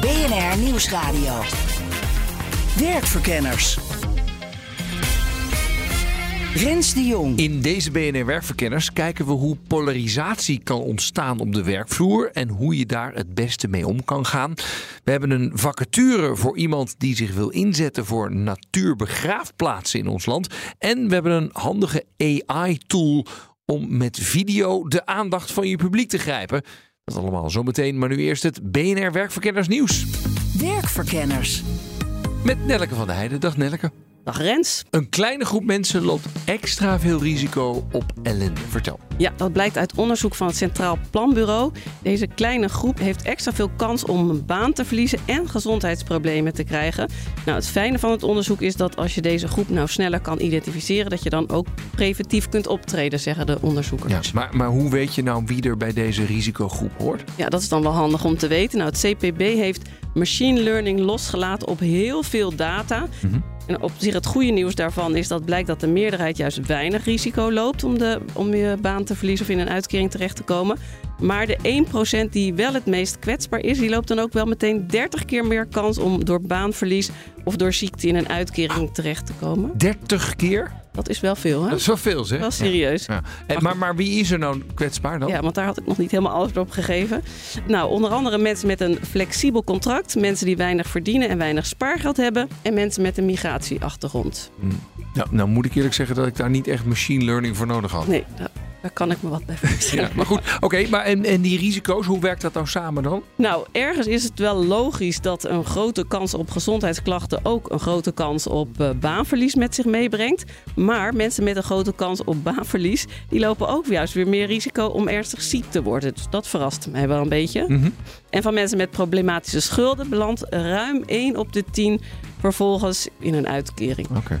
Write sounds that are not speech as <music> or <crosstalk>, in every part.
BNR Nieuwsradio. Werkverkenners. Rens de Jong. In deze BNR Werkverkenners kijken we hoe polarisatie kan ontstaan op de werkvloer en hoe je daar het beste mee om kan gaan. We hebben een vacature voor iemand die zich wil inzetten voor natuurbegraafplaatsen in ons land. En we hebben een handige AI-tool om met video de aandacht van je publiek te grijpen. Dat allemaal zometeen, maar nu eerst het BNR Werkverkenners nieuws. Werkverkenners. Met Nelleke van der Heijden. Dag Nelleke. Dag Rens. Een kleine groep mensen loopt extra veel risico op ellende. Vertel. Ja, dat blijkt uit onderzoek van het Centraal Planbureau. Deze kleine groep heeft extra veel kans om een baan te verliezen en gezondheidsproblemen te krijgen. Nou, het fijne van het onderzoek is dat als je deze groep nou sneller kan identificeren, dat je dan ook preventief kunt optreden, zeggen de onderzoekers. Ja, maar, maar hoe weet je nou wie er bij deze risicogroep hoort? Ja, dat is dan wel handig om te weten. Nou, het CPB heeft machine learning losgelaten op heel veel data. En op zich het goede nieuws daarvan is dat blijkt dat de meerderheid juist weinig risico loopt om, de, om je baan te verliezen of in een uitkering terecht te komen. Maar de 1% die wel het meest kwetsbaar is, die loopt dan ook wel meteen 30 keer meer kans om door baanverlies of door ziekte in een uitkering terecht te komen. 30 keer? Dat is wel veel, hè? Dat is wel veel, zeg. Wel serieus. Ja. En, maar, maar wie is er nou kwetsbaar dan? Ja, want daar had ik nog niet helemaal alles op gegeven. Nou, onder andere mensen met een flexibel contract, mensen die weinig verdienen en weinig spaargeld hebben en mensen met een migratieachtergrond. Nou, nou moet ik eerlijk zeggen dat ik daar niet echt machine learning voor nodig had. Nee, daar, daar kan ik me wat bij <laughs> voorstellen. Ja, maar goed, oké, maar en, en die risico's, hoe werkt dat nou samen dan? Nou, ergens is het wel logisch dat een grote kans op gezondheidsklachten ook een grote kans op eh, baanverlies met zich meebrengt. Maar mensen met een grote kans op baanverlies, die lopen ook juist weer meer risico om ernstig ziek te worden. Dus dat verrast mij wel een beetje. En van mensen met problematische schulden belandt ruim 1 op de 10 vervolgens in een uitkering. Oké.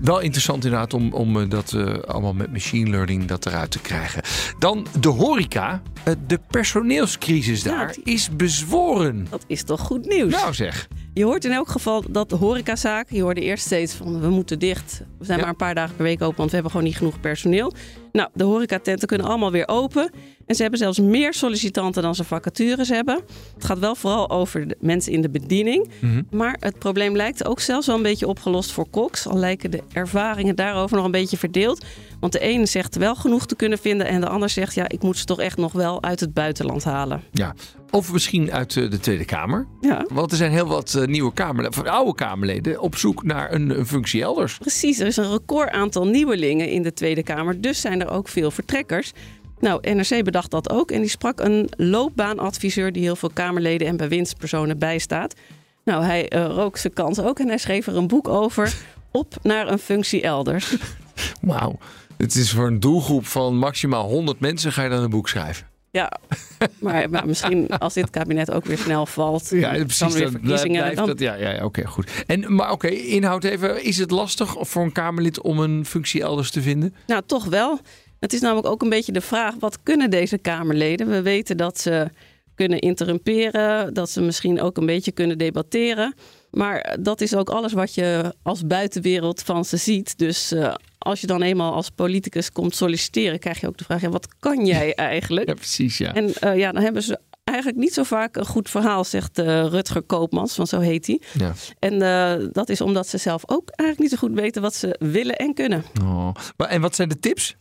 Wel interessant inderdaad om, om eh, dat eh, allemaal met machine learning dat eruit te krijgen. Dan de horeca. Eh, de personeelscrisis daar is bezworen. Dat is toch goed nieuws? Nou zeg. Je hoort in elk geval dat de horecazaak, je hoorde eerst steeds van we moeten dicht. We zijn Ja. maar een paar dagen per week open, want we hebben gewoon niet genoeg personeel. Nou, de horecatenten kunnen allemaal weer open. En ze hebben zelfs meer sollicitanten dan ze vacatures hebben. Het gaat wel vooral over de mensen in de bediening. Maar het probleem lijkt ook zelfs wel een beetje opgelost voor koks. Al lijken de ervaringen daarover nog een beetje verdeeld. Want de ene zegt wel genoeg te kunnen vinden en de ander zegt ja, ik moet ze toch echt nog wel uit het buitenland halen. Ja. Of misschien uit eh, de Tweede Kamer. Ja. Want er zijn heel wat eh, nieuwe Kamerleden, oude Kamerleden op zoek naar een, een functie elders. Precies, er is een record aantal nieuwelingen in de Tweede Kamer. Dus zijn er ook veel vertrekkers. Nou, NRC bedacht dat ook. En die sprak een loopbaanadviseur die heel veel Kamerleden en bewindspersonen bijstaat. Nou, hij rook zijn kans ook en hij schreef er een boek over. <laughs> Op naar een functie elders. Wauw. Het is voor een doelgroep van maximaal 100 mensen ga je dan een boek schrijven. Ja, maar, maar misschien als dit kabinet ook weer snel valt. Ja, dan precies. weer Dan verkiezingen. dan- dat, ja, ja, ja, oké, goed. En, maar oké, inhoud even. Is het lastig voor een Kamerlid om een functie elders te vinden? Nou, toch wel. Het is namelijk ook een beetje de vraag: wat kunnen deze Kamerleden? We weten dat ze kunnen interrumperen, dat ze misschien ook een beetje kunnen debatteren. Maar dat is ook alles wat je als buitenwereld van ze ziet. Dus eh, als je dan eenmaal als politicus komt solliciteren, krijg je ook de vraag: ja, wat kan <laughs> jij eigenlijk? Ja, precies, ja. En eh, ja, dan hebben ze eigenlijk niet zo vaak een goed verhaal, zegt eh, Rutger Koopmans, want zo heet hij. ja. En eh, dat is omdat ze zelf ook eigenlijk niet zo goed weten wat ze willen en kunnen. Oh. Maar, en wat zijn de tips?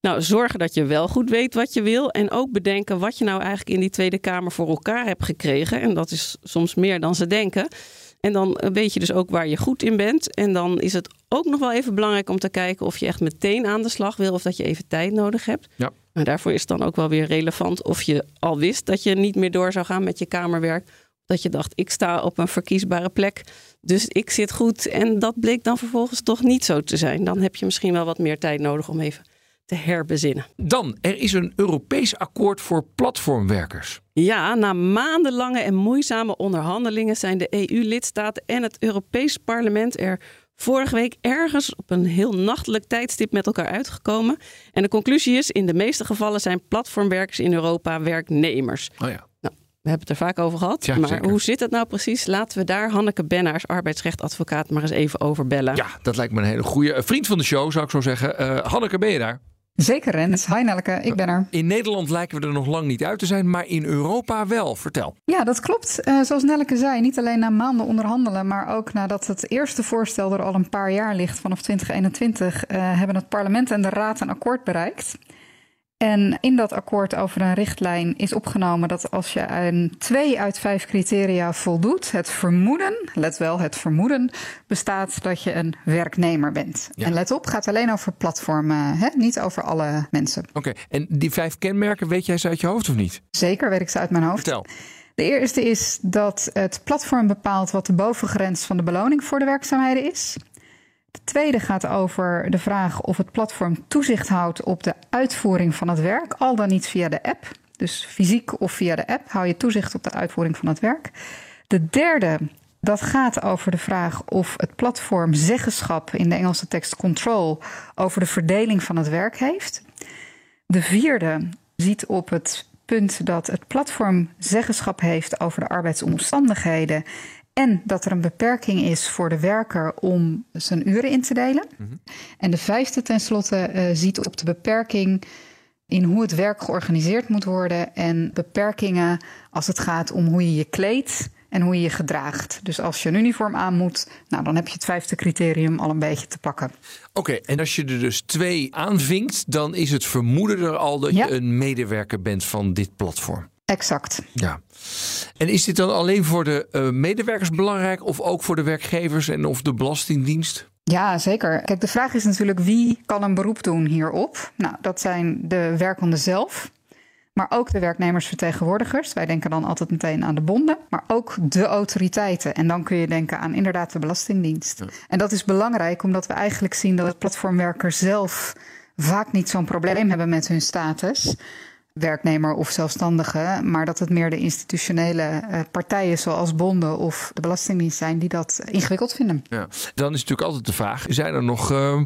Nou, zorgen dat je wel goed weet wat je wil. En ook bedenken wat je nou eigenlijk in die Tweede Kamer voor elkaar hebt gekregen. En dat is soms meer dan ze denken. En dan weet je dus ook waar je goed in bent. En dan is het ook nog wel even belangrijk om te kijken of je echt meteen aan de slag wil. Of dat je even tijd nodig hebt. Ja. Maar daarvoor is het dan ook wel weer relevant of je al wist dat je niet meer door zou gaan met je Kamerwerk. Dat je dacht, ik sta op een verkiesbare plek. Dus ik zit goed. En dat bleek dan vervolgens toch niet zo te zijn. Dan heb je misschien wel wat meer tijd nodig om even te herbezinnen. Dan, er is een Europees akkoord voor platformwerkers. Ja, na maandenlange en moeizame onderhandelingen zijn de EU-lidstaten en het Europees Parlement er vorige week ergens op een heel nachtelijk tijdstip met elkaar uitgekomen. En de conclusie is: in de meeste gevallen zijn platformwerkers in Europa werknemers. Oh ja. Nou, we hebben het er vaak over gehad. Ja, maar zeker. hoe zit het nou precies? Laten we daar Hanneke Bennaars, arbeidsrechtadvocaat, maar eens even over bellen. Ja, dat lijkt me een hele goede vriend van de show, zou ik zo zeggen. Eh, Hanneke, ben je daar? Zeker, Rens. Hi Nelke, ik ben er. In Nederland lijken we er nog lang niet uit te zijn, maar in Europa wel. Vertel. Ja, dat klopt. Eh, zoals Nelke zei, niet alleen na maanden onderhandelen, maar ook nadat het eerste voorstel er al een paar jaar ligt, vanaf 2021, eh, hebben het parlement en de raad een akkoord bereikt. En in dat akkoord over een richtlijn is opgenomen dat als je aan twee uit vijf criteria voldoet, het vermoeden, let wel, het vermoeden bestaat dat je een werknemer bent. Ja. En let op, gaat alleen over platformen, hè? niet over alle mensen. Oké, en die vijf kenmerken, weet jij ze uit je hoofd of niet? Zeker, weet ik ze uit mijn hoofd. Vertel. De eerste is dat het platform bepaalt wat de bovengrens van de beloning voor de werkzaamheden is. De tweede gaat over de vraag of het platform toezicht houdt op de uitvoering van het werk, al dan niet via de app. Dus fysiek of via de app hou je toezicht op de uitvoering van het werk. De derde, dat gaat over de vraag of het platform zeggenschap, in de Engelse tekst control, over de verdeling van het werk heeft. De vierde ziet op het punt dat het platform zeggenschap heeft over de arbeidsomstandigheden en dat er een beperking is voor de werker om zijn uren in te delen. En de vijfde tenslotte eh, ziet op de beperking in hoe het werk georganiseerd moet worden en beperkingen als het gaat om hoe je je kleedt en hoe je je gedraagt. Dus als je een uniform aan moet, nou, dan heb je het vijfde criterium al een beetje te pakken. Oké, en als je er dus twee aanvinkt, dan is het vermoeden er al dat Ja. je een medewerker bent van dit platform. Exact. Ja. En is dit dan alleen voor de eh, medewerkers belangrijk of ook voor de werkgevers en of de Belastingdienst? Ja, zeker. Kijk, de vraag is natuurlijk wie kan een beroep doen hierop? Nou, dat zijn de werkenden zelf, maar ook de werknemersvertegenwoordigers. Wij denken dan altijd meteen aan de bonden, maar ook de autoriteiten. En dan kun je denken aan inderdaad de Belastingdienst. En dat is belangrijk omdat we eigenlijk zien dat het platformwerkers zelf vaak niet zo'n probleem hebben met hun status. Werknemer of zelfstandige, maar dat het meer de institutionele eh, partijen zoals bonden of de Belastingdienst zijn die dat ingewikkeld vinden. Ja. Dan is natuurlijk altijd de vraag: zijn er nog eh,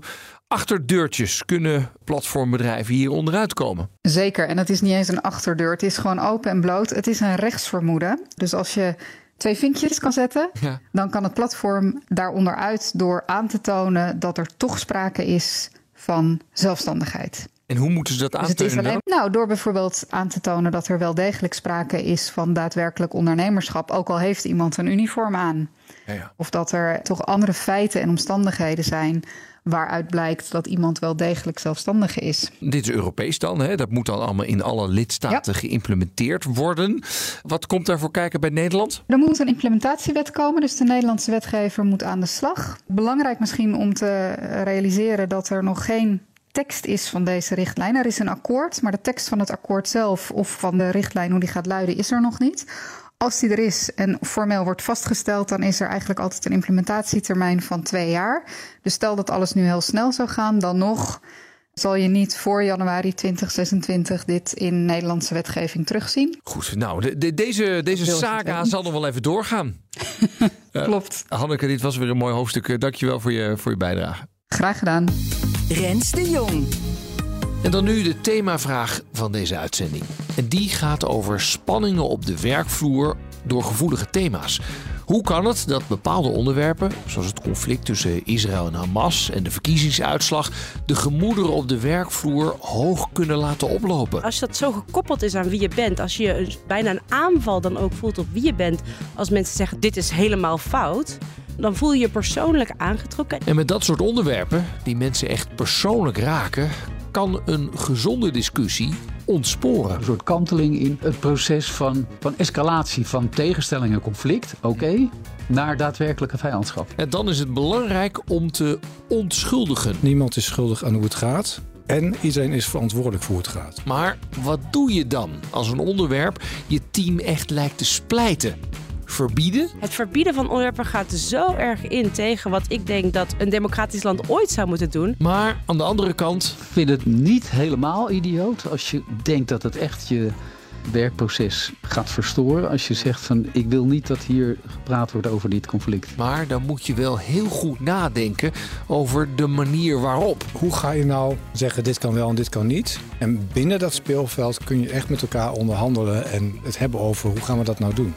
achterdeurtjes? Kunnen platformbedrijven hier onderuit komen? Zeker, en het is niet eens een achterdeur. Het is gewoon open en bloot. Het is een rechtsvermoeden. Dus als je twee vinkjes kan zetten, Ja. dan kan het platform daaronder uit door aan te tonen dat er toch sprake is van zelfstandigheid. En hoe moeten ze dat Dus het is aantonen? alleen, dan? nou, door bijvoorbeeld aan te tonen dat er wel degelijk sprake is van daadwerkelijk ondernemerschap, ook al heeft iemand een uniform aan. Ja, ja. Of dat er toch andere feiten en omstandigheden zijn waaruit blijkt dat iemand wel degelijk zelfstandige is. Dit is Europees dan, hè? dat moet dan allemaal in alle lidstaten geïmplementeerd worden. Wat komt daarvoor kijken bij Nederland? Er moet een implementatiewet komen, dus de Nederlandse wetgever moet aan de slag. Belangrijk misschien om te realiseren dat er nog geen tekst is van deze richtlijn. Er is een akkoord, maar de tekst van het akkoord zelf of van de richtlijn, hoe die gaat luiden, is er nog niet. Als die er is en formeel wordt vastgesteld, dan is er eigenlijk altijd een implementatietermijn van twee jaar. Dus stel dat alles nu heel snel zou gaan, dan nog zal je niet voor januari 2026 dit in Nederlandse wetgeving terugzien. Goed, nou, de, de- deze, deze saga zal nog wel even doorgaan. <laughs> Klopt. Hanneke, dit was weer een mooi hoofdstuk. Eh, Dankjewel voor je, voor je bijdrage. Graag gedaan. Rens de Jong. En dan nu de themavraag van deze uitzending. En die gaat over spanningen op de werkvloer door gevoelige thema's. Hoe kan het dat bepaalde onderwerpen, zoals het conflict tussen Israël en Hamas en de verkiezingsuitslag, de gemoederen op de werkvloer hoog kunnen laten oplopen? Als dat zo gekoppeld is aan wie je bent, als je bijna een aanval dan ook voelt op wie je bent, als mensen zeggen dit is helemaal fout, dan voel je je persoonlijk aangetrokken. En met dat soort onderwerpen, die mensen echt persoonlijk raken, kan een gezonde discussie ontsporen. Een soort kanteling in het proces van, van escalatie van tegenstelling en conflict, oké, naar daadwerkelijke vijandschap. En dan is het belangrijk om te ontschuldigen. Niemand is schuldig aan hoe het gaat. En iedereen is verantwoordelijk voor hoe het gaat. Maar wat doe je dan als een onderwerp je team echt lijkt te splijten? Verbieden. Het verbieden van onderwerpen gaat zo erg in tegen wat ik denk dat een democratisch land ooit zou moeten doen. Maar aan de andere kant. Ik vind het niet helemaal idioot als je denkt dat het echt je werkproces gaat verstoren. Als je zegt van ik wil niet dat hier gepraat wordt over dit conflict. Maar dan moet je wel heel goed nadenken over de manier waarop. Hoe ga je nou zeggen dit kan wel en dit kan niet? En binnen dat speelveld kun je echt met elkaar onderhandelen en het hebben over hoe gaan we dat nou doen.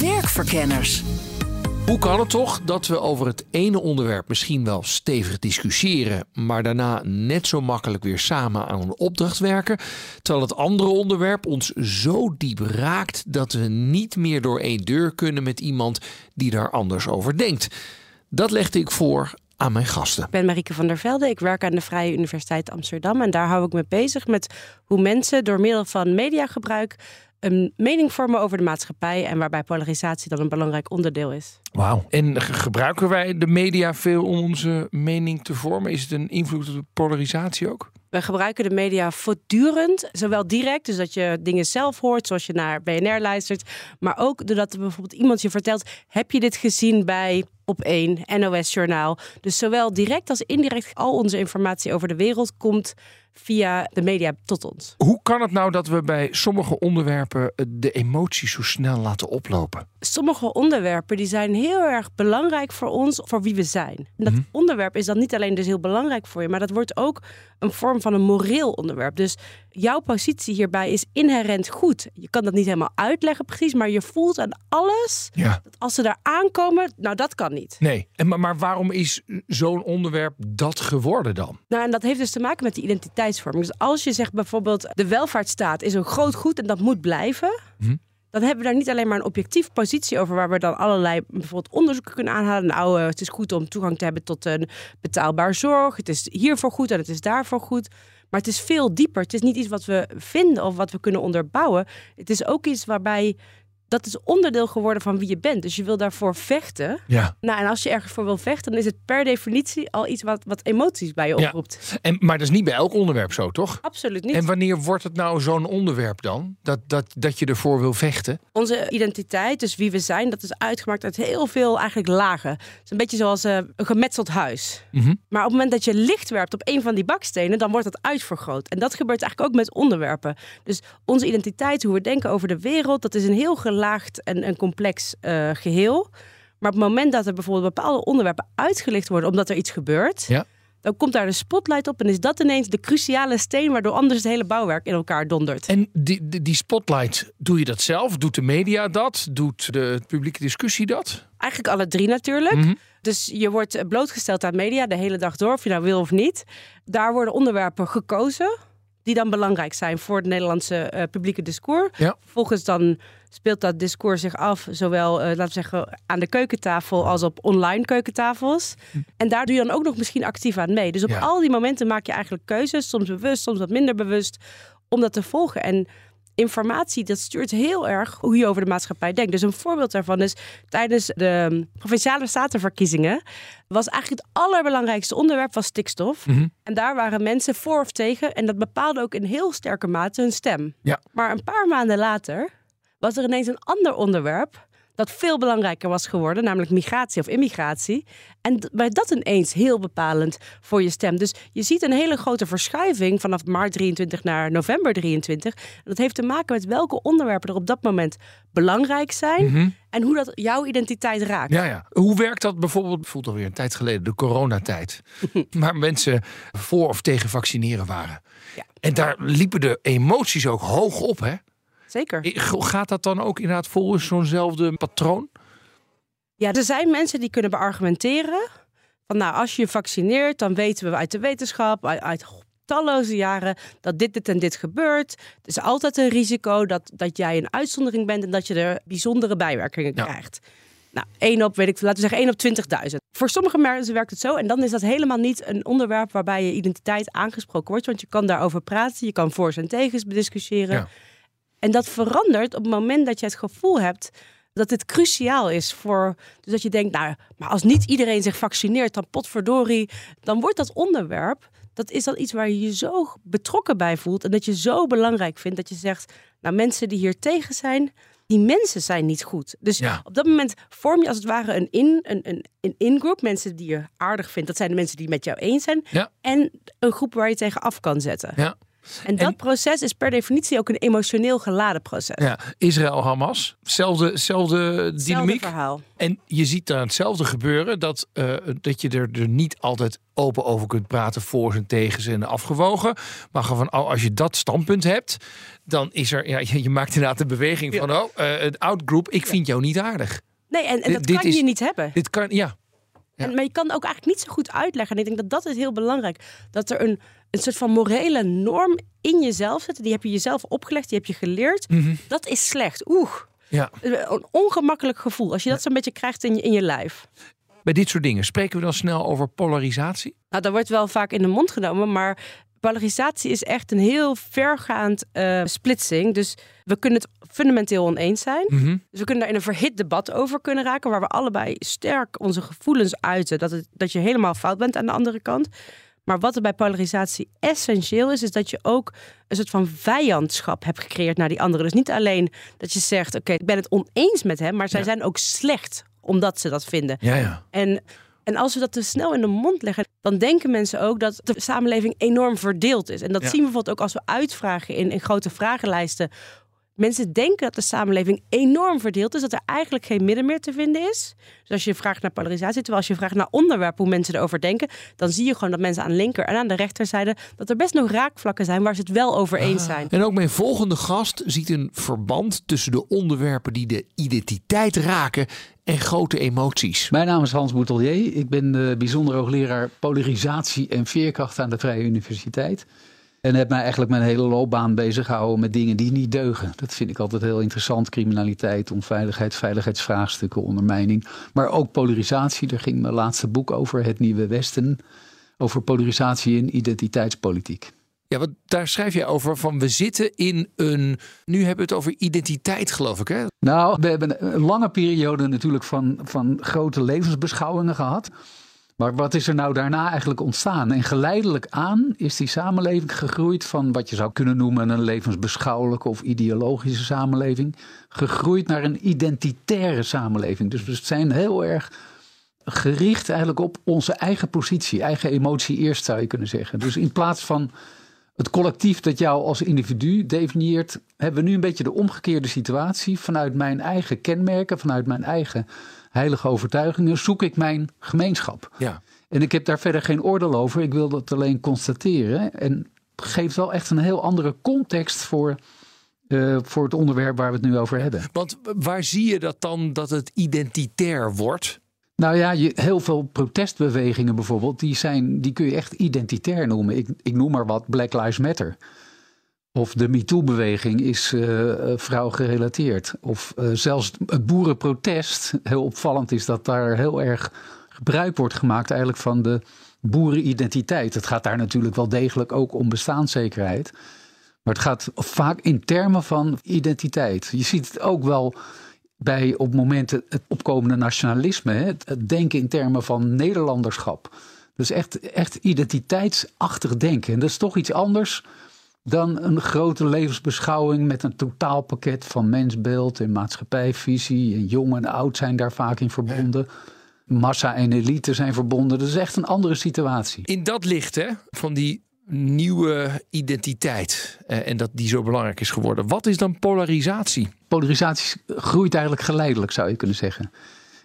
Werkverkenners. Hoe kan het toch dat we over het ene onderwerp misschien wel stevig discussiëren, maar daarna net zo makkelijk weer samen aan een opdracht werken, terwijl het andere onderwerp ons zo diep raakt dat we niet meer door één deur kunnen met iemand die daar anders over denkt? Dat legde ik voor aan mijn gasten. Ik ben Marieke van der Velde. Ik werk aan de Vrije Universiteit Amsterdam. En daar hou ik me bezig met hoe mensen door middel van mediagebruik een mening vormen over de maatschappij. En waarbij polarisatie dan een belangrijk onderdeel is. Wauw. En ge- gebruiken wij de media veel om onze mening te vormen? Is het een invloed op de polarisatie ook? We gebruiken de media voortdurend, zowel direct, dus dat je dingen zelf hoort, zoals je naar BNR luistert, maar ook doordat er bijvoorbeeld iemand je vertelt: heb je dit gezien bij op 1 NOS Journaal? Dus zowel direct als indirect al onze informatie over de wereld komt via de media tot ons. Hoe kan het nou dat we bij sommige onderwerpen de emoties zo snel laten oplopen? Sommige onderwerpen die zijn heel erg belangrijk voor ons, voor wie we zijn. En dat onderwerp is dan niet alleen dus heel belangrijk voor je, maar dat wordt ook een vorm van een moreel onderwerp. Dus jouw positie hierbij is inherent goed. Je kan dat niet helemaal uitleggen precies, maar je voelt aan alles Ja. dat als ze daar aankomen, nou dat kan niet. Nee, en, maar, maar waarom is zo'n onderwerp dat geworden dan? Nou, en dat heeft dus te maken met die identiteitsvorming. Dus als je zegt bijvoorbeeld de welvaartsstaat is een groot goed en dat moet blijven. Mhm. Dan hebben we daar niet alleen maar een objectief positie over, waar we dan allerlei bijvoorbeeld onderzoeken kunnen aanhalen. Nou, het is goed om toegang te hebben tot een betaalbaar zorg. Het is hiervoor goed en het is daarvoor goed. Maar het is veel dieper. Het is niet iets wat we vinden of wat we kunnen onderbouwen. Het is ook iets waarbij dat is onderdeel geworden van wie je bent. Dus je wil daarvoor vechten. Ja. Nou, en als je ergens voor wil vechten, dan is het per definitie al iets wat, wat emoties bij je Ja. oproept. En, maar dat is niet bij elk onderwerp zo, toch? Absoluut niet. En wanneer wordt het nou zo'n onderwerp dan? Dat, dat, dat je ervoor wil vechten? Onze identiteit, dus wie we zijn, dat is uitgemaakt uit heel veel eigenlijk lagen. Het is een beetje zoals eh, een gemetseld huis. Mhm. Maar op het moment dat je licht werpt op een van die bakstenen, dan wordt dat uitvergroot. En dat gebeurt eigenlijk ook met onderwerpen. Dus onze identiteit, hoe we denken over de wereld, dat is een heel gelaagd en een complex eh, geheel. Maar op het moment dat er bijvoorbeeld bepaalde onderwerpen uitgelicht worden omdat er iets gebeurt, Ja. dan komt daar de spotlight op en is dat ineens de cruciale steen waardoor anders het hele bouwwerk in elkaar dondert. En die, die, die spotlight, doe je dat zelf? Doet de media dat? Doet de publieke discussie dat? Eigenlijk alle drie natuurlijk. Mhm. Dus je wordt blootgesteld aan media de hele dag door, of je nou wil of niet. Daar worden onderwerpen gekozen die dan belangrijk zijn voor het Nederlandse eh, publieke discours. Ja. Vervolgens dan speelt dat discours zich af, zowel eh, laten we zeggen aan de keukentafel als op online keukentafels. En daar doe je dan ook nog misschien actief aan mee. Dus op Ja. al die momenten maak je eigenlijk keuzes, soms bewust, soms wat minder bewust, om dat te volgen. En informatie, dat stuurt heel erg hoe je over de maatschappij denkt. Dus een voorbeeld daarvan is tijdens de provinciale statenverkiezingen was eigenlijk het allerbelangrijkste onderwerp was stikstof. Mhm. En daar waren mensen voor of tegen en dat bepaalde ook in heel sterke mate hun stem. Ja. Maar een paar maanden later was er ineens een ander onderwerp dat veel belangrijker was geworden, namelijk migratie of immigratie. En werd dat ineens heel bepalend voor je stem. Dus je ziet een hele grote verschuiving vanaf maart 23 naar november 23. En dat heeft te maken met welke onderwerpen er op dat moment belangrijk zijn en hoe dat jouw identiteit raakt. Ja, ja. Hoe werkt dat bijvoorbeeld? Voelt alweer een tijd geleden, de coronatijd. <laughs> waar mensen voor of tegen vaccineren waren. Ja. En daar liepen de emoties ook hoog op, hè? Zeker. Gaat dat dan ook inderdaad volgens zo'nzelfde patroon? Ja, er zijn mensen die kunnen beargumenteren. Van nou, als je je vaccineert, dan weten we uit de wetenschap, uit, uit talloze jaren, dat dit, dit en dit gebeurt. Het is altijd een risico dat, dat jij een uitzondering bent en dat je er bijzondere bijwerkingen Ja. krijgt. Nou, één op, weet ik, laten we zeggen, één op 20.000. Voor sommige mensen werkt het zo. En dan is dat helemaal niet een onderwerp waarbij je identiteit aangesproken wordt. Want je kan daarover praten, je kan voor's en tegens bediscussiëren. Ja. En dat verandert op het moment dat je het gevoel hebt dat het cruciaal is voor. Dus dat je denkt, nou, maar als niet iedereen zich vaccineert, dan potverdorie. Dan wordt dat onderwerp. Dat is dan iets waar je je zo betrokken bij voelt. En dat je zo belangrijk vindt dat je zegt. Nou, mensen die hier tegen zijn, die mensen zijn niet goed. Dus Ja. op dat moment vorm je als het ware een in een, een, een in-groep. Mensen die je aardig vindt, dat zijn de mensen die met jou eens zijn. Ja. En een groep waar je tegen af kan zetten. Ja. En dat En- proces is per definitie ook een emotioneel geladen proces. Ja, Israël-Hamas, zelfde, dynamiek. verhaal. En je ziet daar hetzelfde gebeuren, dat, eh, dat je er, er niet altijd open over kunt praten, voor en tegen en afgewogen. Maar gewoon van, oh, als je dat standpunt hebt, dan is er, ja, je, je maakt inderdaad de beweging van, oh, eh, het outgroup, ik vind jou niet aardig. Nee, en, dat dit kan is- je niet hebben. Dit kan, ja. Ja. En, maar je kan ook eigenlijk niet zo goed uitleggen. En ik denk dat dat is heel belangrijk. Dat er een, een soort van morele norm in jezelf zit. Die heb je jezelf opgelegd, die heb je geleerd. Mhm. Dat is slecht. Oeh, ja. een ongemakkelijk gevoel. Als je dat zo'n beetje krijgt in je, in je lijf. Bij dit soort dingen spreken we dan snel over polarisatie. Nou, dat wordt wel vaak in de mond genomen, maar polarisatie is echt een heel vergaand eh, splitsing. Dus we kunnen het fundamenteel oneens zijn. Mhm. Dus we kunnen daar in een verhit debat over kunnen raken, waar we allebei sterk onze gevoelens uiten dat, het, dat je helemaal fout bent aan de andere kant. Maar wat er bij polarisatie essentieel is, is dat je ook een soort van vijandschap hebt gecreëerd naar die anderen. Dus niet alleen dat je zegt, oké, ik ben het oneens met hem, maar zij Ja. zijn ook slecht omdat ze dat vinden. Ja, ja. En, en als we dat te snel in de mond leggen, dan denken mensen ook dat de samenleving enorm verdeeld is. En dat zien we bijvoorbeeld ook als we uitvragen in, in grote vragenlijsten. Mensen denken dat de samenleving enorm verdeeld is, dat er eigenlijk geen midden meer te vinden is. Dus als je vraagt naar polarisatie, terwijl als je vraagt naar onderwerpen, hoe mensen erover denken, dan zie je gewoon dat mensen aan de linker en aan de rechterzijde, dat er best nog raakvlakken zijn waar ze het wel over eens zijn. En ook mijn volgende gast ziet een verband tussen de onderwerpen die de identiteit raken en grote emoties. Mijn naam is Hans Boutelier. Ik ben eh, bijzonder hoogleraar polarisatie en veerkracht aan de Vrije Universiteit. En heb mij eigenlijk mijn hele loopbaan bezig gehouden met dingen die niet deugen. Dat vind ik altijd heel interessant. Criminaliteit, onveiligheid, veiligheidsvraagstukken, ondermijning. Maar ook polarisatie. Daar ging mijn laatste boek over, Het Nieuwe Westen. Over polarisatie in identiteitspolitiek. Ja, want daar schrijf je over van we zitten in een. Nu hebben we het over identiteit, geloof ik. Hè? Nou, we hebben een lange periode natuurlijk van, van grote levensbeschouwingen gehad. Maar wat is er nou daarna eigenlijk ontstaan? En geleidelijk aan is die samenleving gegroeid van wat je zou kunnen noemen een levensbeschouwelijke of ideologische samenleving, gegroeid naar een identitaire samenleving. Dus we zijn heel erg gericht eigenlijk op onze eigen positie, eigen emotie eerst zou je kunnen zeggen. Dus in plaats van het collectief dat jou als individu definieert, hebben we nu een beetje de omgekeerde situatie. Vanuit mijn eigen kenmerken, vanuit mijn eigen heilige overtuigingen, zoek ik mijn gemeenschap. Ja. En ik heb daar verder geen oordeel over. Ik wil dat alleen constateren. En geeft wel echt een heel andere context voor, eh, voor het onderwerp waar we het nu over hebben. Want waar zie je dat dan dat het identitair wordt? Nou ja, je, heel veel protestbewegingen bijvoorbeeld, die, zijn, die kun je echt identitair noemen. Ik, ik noem maar wat, Black Lives Matter. Of de MeToo-beweging is uh, vrouw gerelateerd. Of uh, zelfs het boerenprotest. Heel opvallend is dat daar heel erg gebruik wordt gemaakt eigenlijk van de boerenidentiteit. Het gaat daar natuurlijk wel degelijk ook om bestaanszekerheid. Maar het gaat vaak in termen van identiteit. Je ziet het ook wel bij op momenten het opkomende nationalisme. Hè? Het, het denken in termen van Nederlanderschap. Dus echt, echt identiteitsachtig denken. En dat is toch iets anders dan een grote levensbeschouwing met een totaalpakket van mensbeeld en maatschappijvisie. En jong en oud zijn daar vaak in verbonden. Massa en elite zijn verbonden. Dat is echt een andere situatie. In dat licht hè, van die nieuwe identiteit eh, en dat die zo belangrijk is geworden. Wat is dan polarisatie? Polarisatie groeit eigenlijk geleidelijk, zou je kunnen zeggen.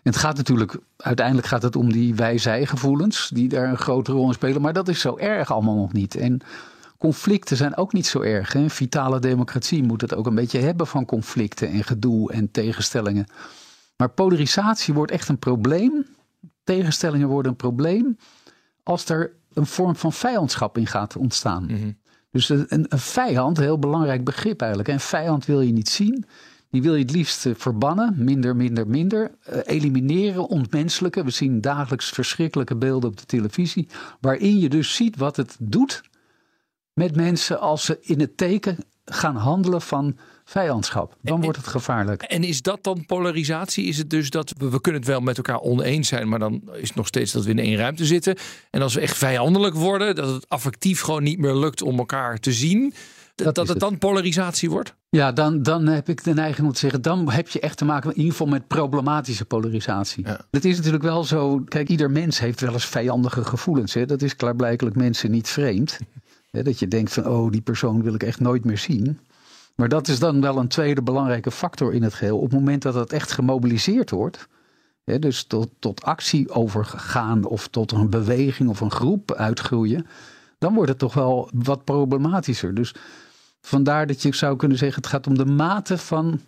En het gaat natuurlijk, uiteindelijk gaat het om die wij-zij-gevoelens, die daar een grote rol in spelen. Maar dat is zo erg allemaal nog niet. En conflicten zijn ook niet zo erg. Hè? Vitale democratie moet het ook een beetje hebben van conflicten en gedoe en tegenstellingen. Maar polarisatie wordt echt een probleem. Tegenstellingen worden een probleem als er een vorm van vijandschap in gaat ontstaan. Mm -hmm. Dus een, een, vijand, een heel belangrijk begrip eigenlijk. Een vijand wil je niet zien. Die wil je het liefst verbannen, minder, minder, minder. Uh, elimineren, ontmenselijken. We zien dagelijks verschrikkelijke beelden op de televisie. Waarin je dus ziet wat het doet met mensen als ze in het teken gaan handelen van vijandschap. Dan wordt het gevaarlijk. En is dat dan polarisatie? Is het dus dat we, we kunnen het wel met elkaar oneens zijn, maar dan is het nog steeds dat we in één ruimte zitten. En als we echt vijandelijk worden, dat het affectief gewoon niet meer lukt om elkaar te zien, dat, dat het, dan polarisatie wordt? Ja, dan, dan heb ik de neiging om te zeggen, dan heb je echt te maken in ieder geval met problematische polarisatie. Ja. Het is natuurlijk wel zo, kijk, ieder mens heeft wel eens vijandige gevoelens. Hè? Dat is klaarblijkelijk mensen niet vreemd. Hè, dat je denkt van, oh, die persoon wil ik echt nooit meer zien. Maar dat is dan wel een tweede belangrijke factor in het geheel. Op het moment dat het echt gemobiliseerd wordt, hè, dus tot, tot actie overgaan of tot een beweging of een groep uitgroeien, dan wordt het toch wel wat problematischer. Dus vandaar dat je zou kunnen zeggen, het gaat om de mate van,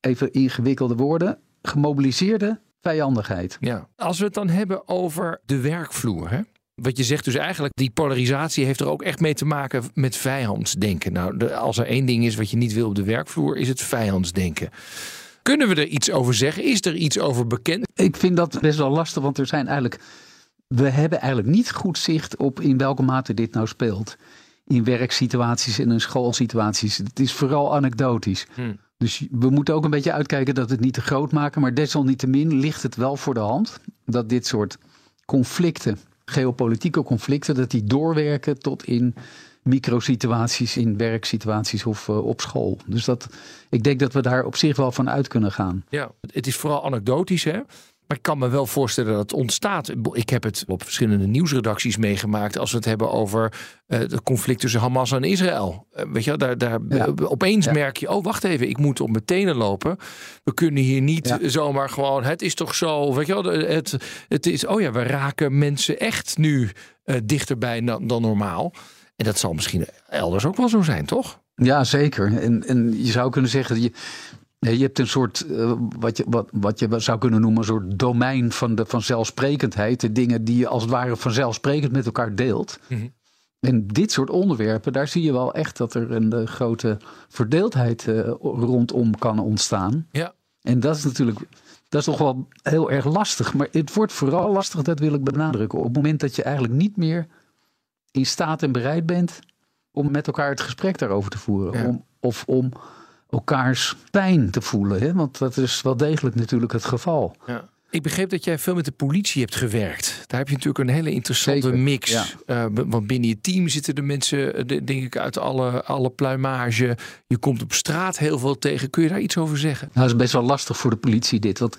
even ingewikkelde woorden, gemobiliseerde vijandigheid. Ja. Als we het dan hebben over de werkvloer. Hè? Wat je zegt dus eigenlijk, die polarisatie heeft er ook echt mee te maken met vijandsdenken. Nou, de- als er één ding is wat je niet wil op de werkvloer, is het vijandsdenken. Kunnen we er iets over zeggen? Is er iets over bekend? Ik vind dat best wel lastig, want er zijn eigenlijk. We hebben eigenlijk niet goed zicht op in welke mate dit nou speelt. In werksituaties en in schoolsituaties. Het is vooral anekdotisch. Hmm. Dus we moeten ook een beetje uitkijken dat we het niet te groot maken. Maar desalniettemin ligt het wel voor de hand dat dit soort conflicten, geopolitieke conflicten, dat die doorwerken tot in microsituaties, in werksituaties of eh, op school. Dus dat, ik denk dat we daar op zich wel van uit kunnen gaan. Ja, het is vooral anekdotisch, hè? Maar ik kan me wel voorstellen dat het ontstaat. Ik heb het op verschillende nieuwsredacties meegemaakt. Als we het hebben over eh, het conflict tussen Hamas en Israël. Eh, weet je, daar, daar Ja. eh, opeens Ja. merk je: oh, wacht even, ik moet op mijn tenen lopen. We kunnen hier niet Ja. zomaar gewoon. Het is toch zo. Weet je wel, het, het is. Oh ja, we raken mensen echt nu eh, dichterbij dan, dan normaal. En dat zal misschien elders ook wel zo zijn, toch? Ja, zeker. En, en je zou kunnen zeggen, je, je hebt een soort, eh, wat, je, wat, wat je zou kunnen noemen, een soort domein van, de, van zelfsprekendheid. De dingen die je als het ware vanzelfsprekend met elkaar deelt. Mhm. En dit soort onderwerpen, daar zie je wel echt dat er een eh, grote verdeeldheid eh, rondom kan ontstaan. Ja. En dat is natuurlijk, dat is toch wel heel erg lastig. Maar het wordt vooral lastig, dat wil ik benadrukken, op het moment dat je eigenlijk niet meer in staat en bereid bent om met elkaar het gesprek daarover te voeren. Ja. Om, of om elkaars pijn te voelen. Hè? Want dat is wel degelijk natuurlijk het geval. Ja. Ik begreep dat jij veel met de politie hebt gewerkt. Daar heb je natuurlijk een hele interessante Zeker, mix. ja. Eh, want binnen je team zitten de mensen, eh, de- denk ik, uit alle, alle pluimage. Je komt op straat heel veel tegen. Kun je daar iets over zeggen? Nou, dat is best wel lastig voor de politie dit. Want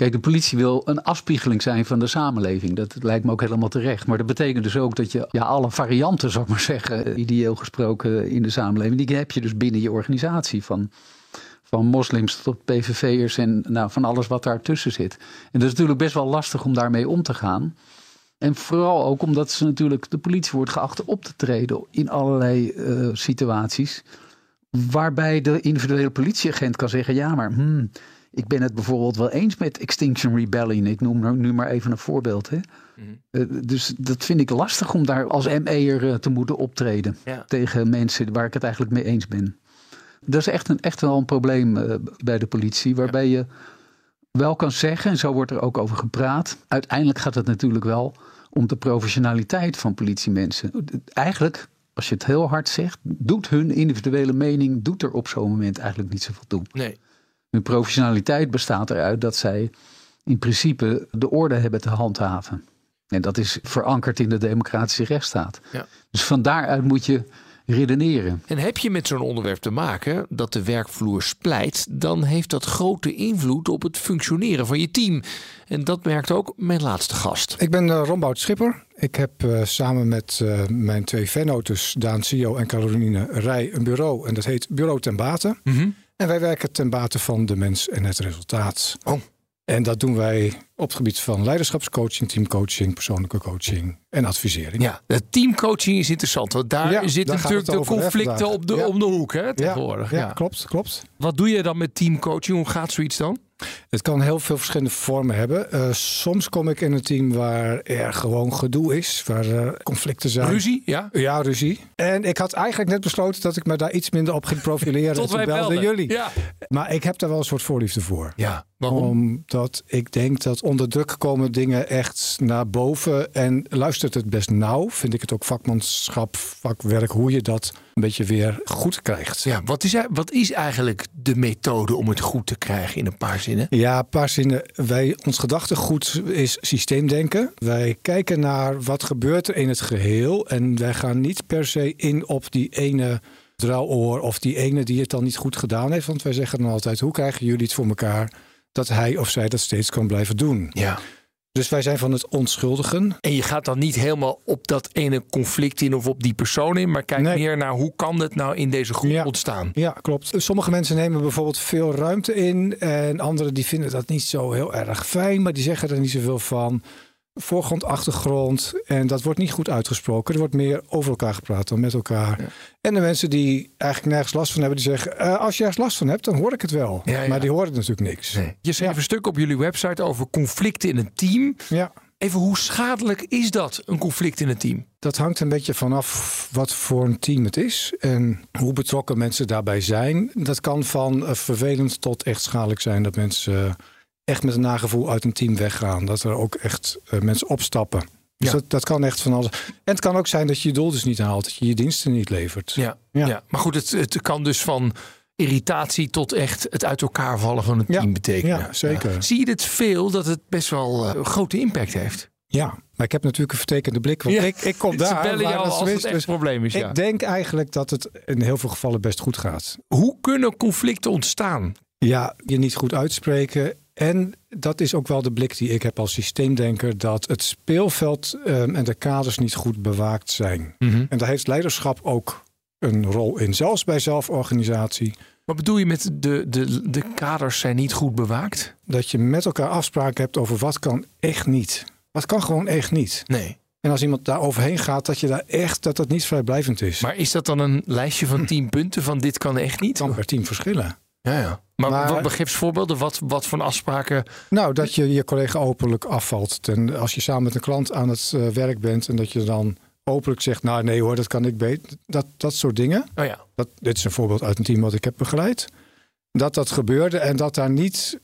kijk, de politie wil een afspiegeling zijn van de samenleving. Dat lijkt me ook helemaal terecht. Maar dat betekent dus ook dat je ja, alle varianten, zou ik maar zeggen, eh, ideeel gesproken in de samenleving, die heb je dus binnen je organisatie. Van, van moslims tot PVV'ers en nou, van alles wat daartussen zit. En dat is natuurlijk best wel lastig om daarmee om te gaan. En vooral ook omdat ze natuurlijk de politie wordt geacht op te treden in allerlei eh, situaties. Waarbij de individuele politieagent kan zeggen: ja, maar hmm, ik ben het bijvoorbeeld wel eens met Extinction Rebellion. Ik noem er nu maar even een voorbeeld. Hè. Eh, dus dat vind ik lastig om daar als ME'er eh, te moeten optreden Ja. tegen mensen waar ik het eigenlijk mee eens ben. Dat is echt, een, echt wel een probleem eh, bij de politie, waarbij je wel kan zeggen, en zo wordt er ook over gepraat. Uiteindelijk gaat het natuurlijk wel om de professionaliteit van politiemensen. Eigenlijk, als je het heel hard zegt, doet hun individuele mening doet er op zo'n moment eigenlijk niet zoveel toe. Nee. Hun professionaliteit bestaat eruit dat zij in principe de orde hebben te handhaven. En dat is verankerd in de democratische rechtsstaat. Ja. Dus van daaruit moet je redeneren. En heb je met zo'n onderwerp te maken dat de werkvloer splijt, dan heeft dat grote invloed op het functioneren van je team. En dat merkt ook mijn laatste gast. Ik ben uh, Rombout Schipper. Ik heb uh, samen met uh, mijn twee vennotes, Daan Sio en Caroline Rij, een bureau. En dat heet Bureau ten Bate. Mm -hmm. En wij werken ten bate van de mens en het resultaat. Oh. En dat doen wij op het gebied van leiderschapscoaching, teamcoaching, persoonlijke coaching en advisering. Ja, de teamcoaching is interessant. Want daar Ja, zitten natuurlijk de conflicten op de, Ja. om de hoek hè, Ja, tegenwoordig. ja, Ja, klopt, klopt. Wat doe je dan met teamcoaching? Hoe gaat zoiets dan? Het kan heel veel verschillende vormen hebben. Uh, soms kom ik in een team waar er gewoon gedoe is, waar uh, conflicten zijn. Ruzie, ja? Ja, ruzie. En ik had eigenlijk net besloten dat ik me daar iets minder op ging profileren. <laughs> Tot en toen wij belden. jullie. Ja. Maar ik heb daar wel een soort voorliefde voor. Ja, waarom? Omdat ik denk dat onder druk komen dingen echt naar boven. En luistert het best nauw. Vind ik het ook vakmanschap, vakwerk, hoe je dat een beetje weer goed krijgt. Ja, wat is, wat is eigenlijk de methode om het goed te krijgen in een paar zinnen? Ja, een paar zinnen. Wij, ons gedachtegoed is systeemdenken. Wij kijken naar wat gebeurt er in het geheel. En wij gaan niet per se in op die ene druiloor of die ene die het dan niet goed gedaan heeft. Want wij zeggen dan altijd, hoe krijgen jullie het voor elkaar dat hij of zij dat steeds kan blijven doen? Ja. Dus wij zijn van het onschuldigen. En je gaat dan niet helemaal op dat ene conflict in of op die persoon in, maar kijk Nee. meer naar hoe kan het nou in deze groep Ja. ontstaan. Ja, klopt. Sommige mensen nemen bijvoorbeeld veel ruimte in. En anderen die vinden dat niet zo heel erg fijn. Maar die zeggen er niet zoveel van. Voorgrond, achtergrond. En dat wordt niet goed uitgesproken. Er wordt meer over elkaar gepraat dan met elkaar. En de mensen die eigenlijk nergens last van hebben, die zeggen... "Eh, als je ergens last van hebt, dan hoor ik het wel. Ja, ja. Maar die horen natuurlijk niks. Nee. Je schreef een stuk op jullie website over conflicten in een team. Ja. Even hoe schadelijk is dat, een conflict in een team? Dat hangt een beetje vanaf wat voor een team het is en hoe betrokken mensen daarbij zijn. Dat kan van eh, vervelend tot echt schadelijk zijn dat mensen echt met een nagevoel uit een team weggaan. Dat er ook echt eh, mensen opstappen. Dus Ja. dat, dat kan echt van alles. En het kan ook zijn dat je je doel dus niet haalt, dat je je diensten niet levert. Ja, ja. Ja. maar goed, het, het kan dus van irritatie tot echt het uit elkaar vallen van Ja, team betekenen. ja, zeker. Zie je dit veel dat het best wel eh, grote impact heeft? Ja, maar ik heb natuurlijk een vertekende blik, want Ja. ik, ik kom <laughs> Ze daar. bellen waar jou als het echt Dus probleem is. Ja. Ik denk eigenlijk dat het in heel veel gevallen best goed gaat. Hoe kunnen conflicten ontstaan? Ja, je niet goed uitspreken. En dat is ook wel de blik die ik heb als systeemdenker: dat het speelveld ehm, en de kaders niet goed bewaakt zijn. Mhm. En daar heeft leiderschap ook een rol in, zelfs bij zelforganisatie. Wat bedoel je met de, de, de kaders zijn niet goed bewaakt? Dat je met elkaar afspraken hebt over wat kan echt niet. Wat kan gewoon echt niet. Nee. En als iemand daar overheen gaat, dat je daar echt dat dat niet vrijblijvend is. Maar is dat dan een lijstje van tien punten van dit kan echt niet? het kan per team verschillen. Ja, ja. Maar, Maar- wat begeef voorbeelden? Wat, wat voor afspraken? Nou, dat je je collega openlijk afvalt. Ten, als je samen met een klant aan het eh, werk bent en dat je dan openlijk zegt: Nou, nee hoor, dat kan ik beter. Dat, dat soort dingen. Oh ja. Dat, dit is een voorbeeld uit een team wat ik heb begeleid. Dat dat gebeurde en dat daar niet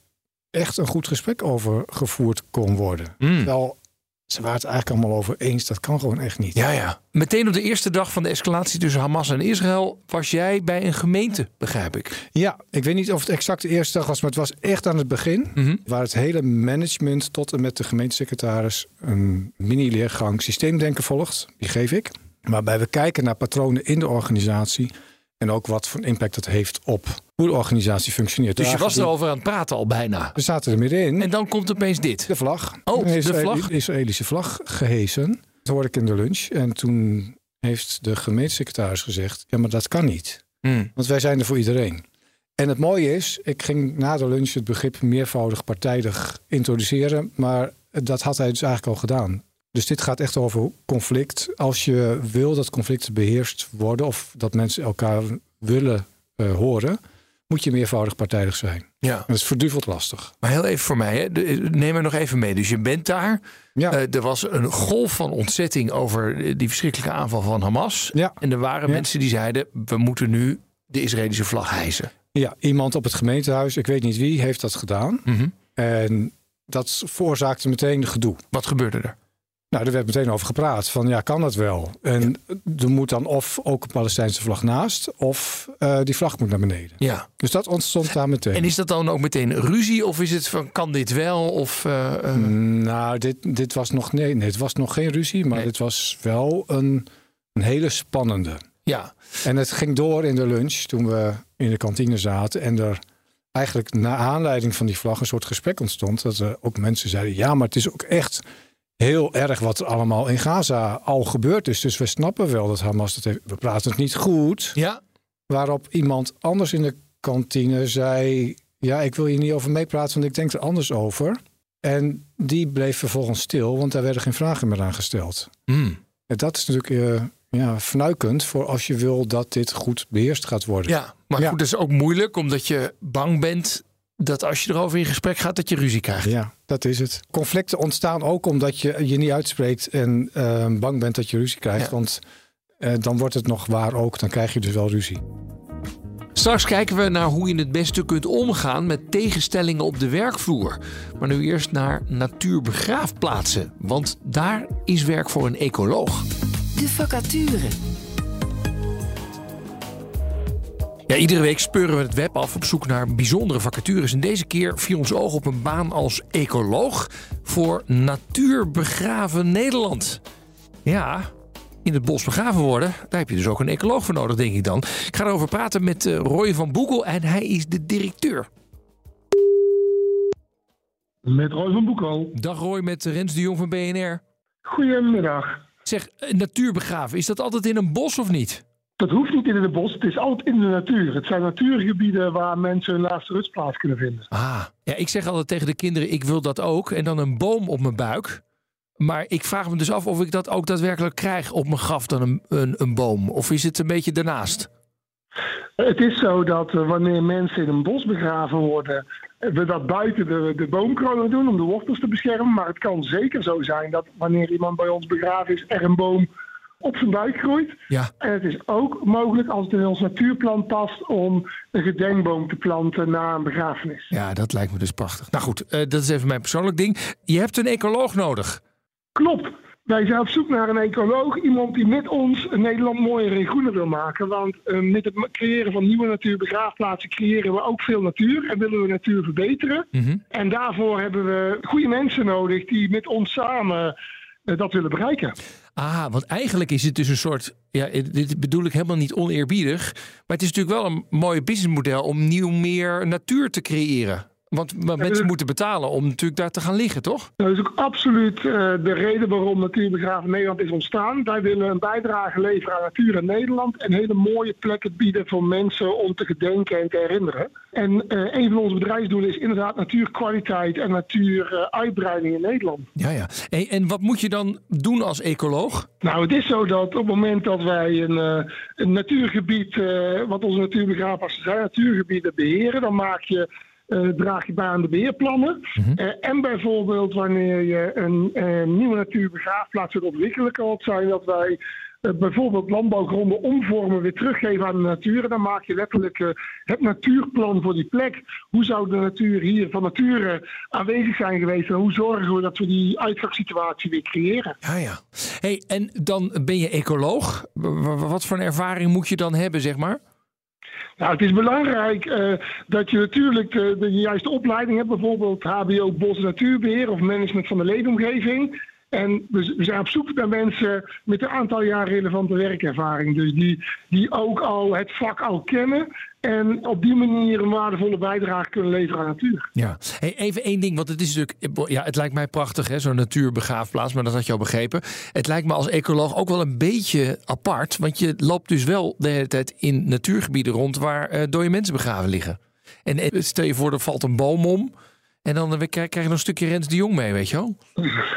echt een goed gesprek over gevoerd kon worden. Hmm. Terwijl ze waren het eigenlijk allemaal over eens. Dat kan gewoon echt niet. Ja, ja. Meteen op de eerste dag van de escalatie tussen Hamas en Israël was jij bij een gemeente, begrijp ik. Ja, ik weet niet of het exact de eerste dag was, maar het was echt aan het begin. Mhm. Waar het hele management tot en met de gemeentesecretaris een mini-leergang systeemdenken volgt. Die geef ik. Waarbij we kijken naar patronen in de organisatie. En ook wat voor impact dat heeft op hoe de organisatie functioneert. Dus je was erover aan het praten al bijna. We zaten er middenin. En dan komt opeens dit. De vlag. Oh, de vlag. Israëlische vlag gehesen. Dat hoorde ik in de lunch. En toen heeft de gemeentesecretaris gezegd... ja, maar dat kan niet. Hmm. Want wij zijn er voor iedereen. En het mooie is, ik ging na de lunch het begrip meervoudig partijdig introduceren. Maar dat had hij dus eigenlijk al gedaan. Dus dit gaat echt over conflict. Als je wil dat conflicten beheerst worden... of dat mensen elkaar willen eh, horen... moet je meervoudig partijdig zijn. Ja. En dat is verduveld lastig. Maar heel even voor mij, hè. Neem me nog even mee. Dus je bent daar. Ja. Eh, er was een golf van ontzetting over eh, die verschrikkelijke aanval van Hamas. Ja. En er waren Ja. mensen die zeiden: we moeten nu de Israëlische vlag hijsen. Ja, iemand op het gemeentehuis, ik weet niet wie, heeft dat gedaan. Mhm. En dat veroorzaakte meteen gedoe. Wat gebeurde er? Nou, er werd meteen over gepraat. Van ja, kan dat wel? En er moet dan of ook een Palestijnse vlag naast, of eh, die vlag moet naar beneden. Ja. Dus dat ontstond daar meteen. En is dat dan ook meteen ruzie? Of is het van kan dit wel? Of, eh, eh, Nou, dit, dit was nog nee, nee, het was nog geen ruzie, maar Nee. dit was wel een, een hele spannende. ja. En het ging door in de lunch toen we in de kantine zaten en er eigenlijk na aanleiding van die vlag een soort gesprek ontstond. Dat er ook mensen zeiden: ja, maar het is ook echt heel erg wat er allemaal in Gaza al gebeurd is. Dus we snappen wel dat Hamas dat heeft. We praten het niet goed. Ja. Waarop iemand anders in de kantine zei: ja, ik wil hier niet over meepraten, want ik denk er anders over. En die bleef vervolgens stil, want daar werden geen vragen meer aan gesteld. Hmm. En dat is natuurlijk eh, ja, fnuikend voor als je wil dat dit goed beheerst gaat worden. ja. Maar Ja. goed, dat is ook moeilijk omdat je bang bent dat als je erover in gesprek gaat, dat je ruzie krijgt. Ja, dat is het. Conflicten ontstaan ook omdat je je niet uitspreekt en eh, bang bent dat je ruzie krijgt. Ja. Want eh, dan wordt het nog waar ook. Dan krijg je dus wel ruzie. Straks kijken we naar hoe je het beste kunt omgaan met tegenstellingen op de werkvloer. Maar nu eerst naar natuurbegraafplaatsen, want daar is werk voor een ecoloog. De vacature. Ja, iedere week speuren we het web af op zoek naar bijzondere vacatures. En deze keer viel ons oog op een baan als ecoloog voor Natuurbegraven Nederland. Ja, in het bos begraven worden, daar heb je dus ook een ecoloog voor nodig, denk ik dan. Ik ga erover praten met uh, Roy van Boekel en hij is de directeur. Met Roy van Boekel. Dag Roy, met Rens de Jong van BNR. Goedemiddag. Zeg, natuur begraven, is dat altijd in een bos of niet? Dat hoeft niet in het bos, het is altijd in de natuur. Het zijn natuurgebieden waar mensen hun laatste rustplaats kunnen vinden. Ah, ja, ik zeg altijd tegen de kinderen, ik wil dat ook. En dan een boom op mijn buik. Maar ik vraag me dus af of ik dat ook daadwerkelijk krijg op mijn graf dan een, een, een boom. Of is het een beetje daarnaast? Het is zo dat uh, wanneer mensen in een bos begraven worden, we dat buiten de, de boomkronen doen om de wortels te beschermen. Maar het kan zeker zo zijn dat wanneer iemand bij ons begraven is, er een boom op zijn buik groeit. Ja. En het is ook mogelijk, als het in ons natuurplan past, om een gedenkboom te planten na een begrafenis. Ja, dat lijkt me dus prachtig. Nou goed, uh, dat is even mijn persoonlijk ding. Je hebt een ecoloog nodig. Klopt. Wij zijn op zoek naar een ecoloog, iemand die met ons Nederland mooier en groener wil maken. Want uh, met het creëren van nieuwe natuurbegraafplaatsen creëren we ook veel natuur en willen we natuur verbeteren. Mm -hmm. En daarvoor hebben we goede mensen nodig die met ons samen uh, dat willen bereiken. Ah, want eigenlijk is het dus een soort. Ja, dit bedoel ik helemaal niet oneerbiedig. Maar het is natuurlijk wel een mooi businessmodel om nieuw meer natuur te creëren. Want mensen moeten betalen om natuurlijk daar te gaan liggen, toch? Dat is ook absoluut uh, de reden waarom Natuurbegraven Nederland is ontstaan. Wij willen een bijdrage leveren aan natuur in Nederland. En hele mooie plekken bieden voor mensen om te gedenken en te herinneren. En uh, een van onze bedrijfsdoelen is inderdaad natuurkwaliteit en natuuruitbreiding in Nederland. Ja, ja. En, en, wat moet je dan doen als ecoloog? Nou, het is zo dat op het moment dat wij een, een natuurgebied, wat onze natuurbegraafplaatsen zijn, natuurgebieden beheren, dan maak je draag je bij aan de beheerplannen. Mhm. Mm -hmm. uh, en bijvoorbeeld wanneer je een uh, nieuwe natuurbegraafplaats wilt ontwikkelen, kan het zijn dat wij bijvoorbeeld landbouwgronden omvormen, weer teruggeven aan de natuur. En dan maak je letterlijk het natuurplan voor die plek. Hoe zou de natuur hier van nature aanwezig zijn geweest? En hoe zorgen we dat we die uitgangssituatie weer creëren? Ja, ja. Hey, en dan ben je ecoloog. Wat voor een ervaring moet je dan hebben, zeg maar? Nou, het is belangrijk uh, dat je natuurlijk de, de, juiste opleiding hebt, bijvoorbeeld HBO Bos Natuurbeheer of Management van de Leefomgeving. En we, zijn op zoek naar mensen met een aantal jaar relevante werkervaring. Dus die, die ook al het vak al kennen en op die manier een waardevolle bijdrage kunnen leveren aan natuur. Ja, hey, even één ding, want het is natuurlijk, ja, het lijkt mij prachtig, hè, zo'n natuurbegraafplaats, maar dat had je al begrepen. Het lijkt me als ecoloog ook wel een beetje apart, want je loopt dus wel de hele tijd in natuurgebieden rond waar uh, dode mensen begraven liggen. En, en stel je voor, er valt een boom om. En dan krijg je nog een stukje Rens de Jong mee, weet je wel?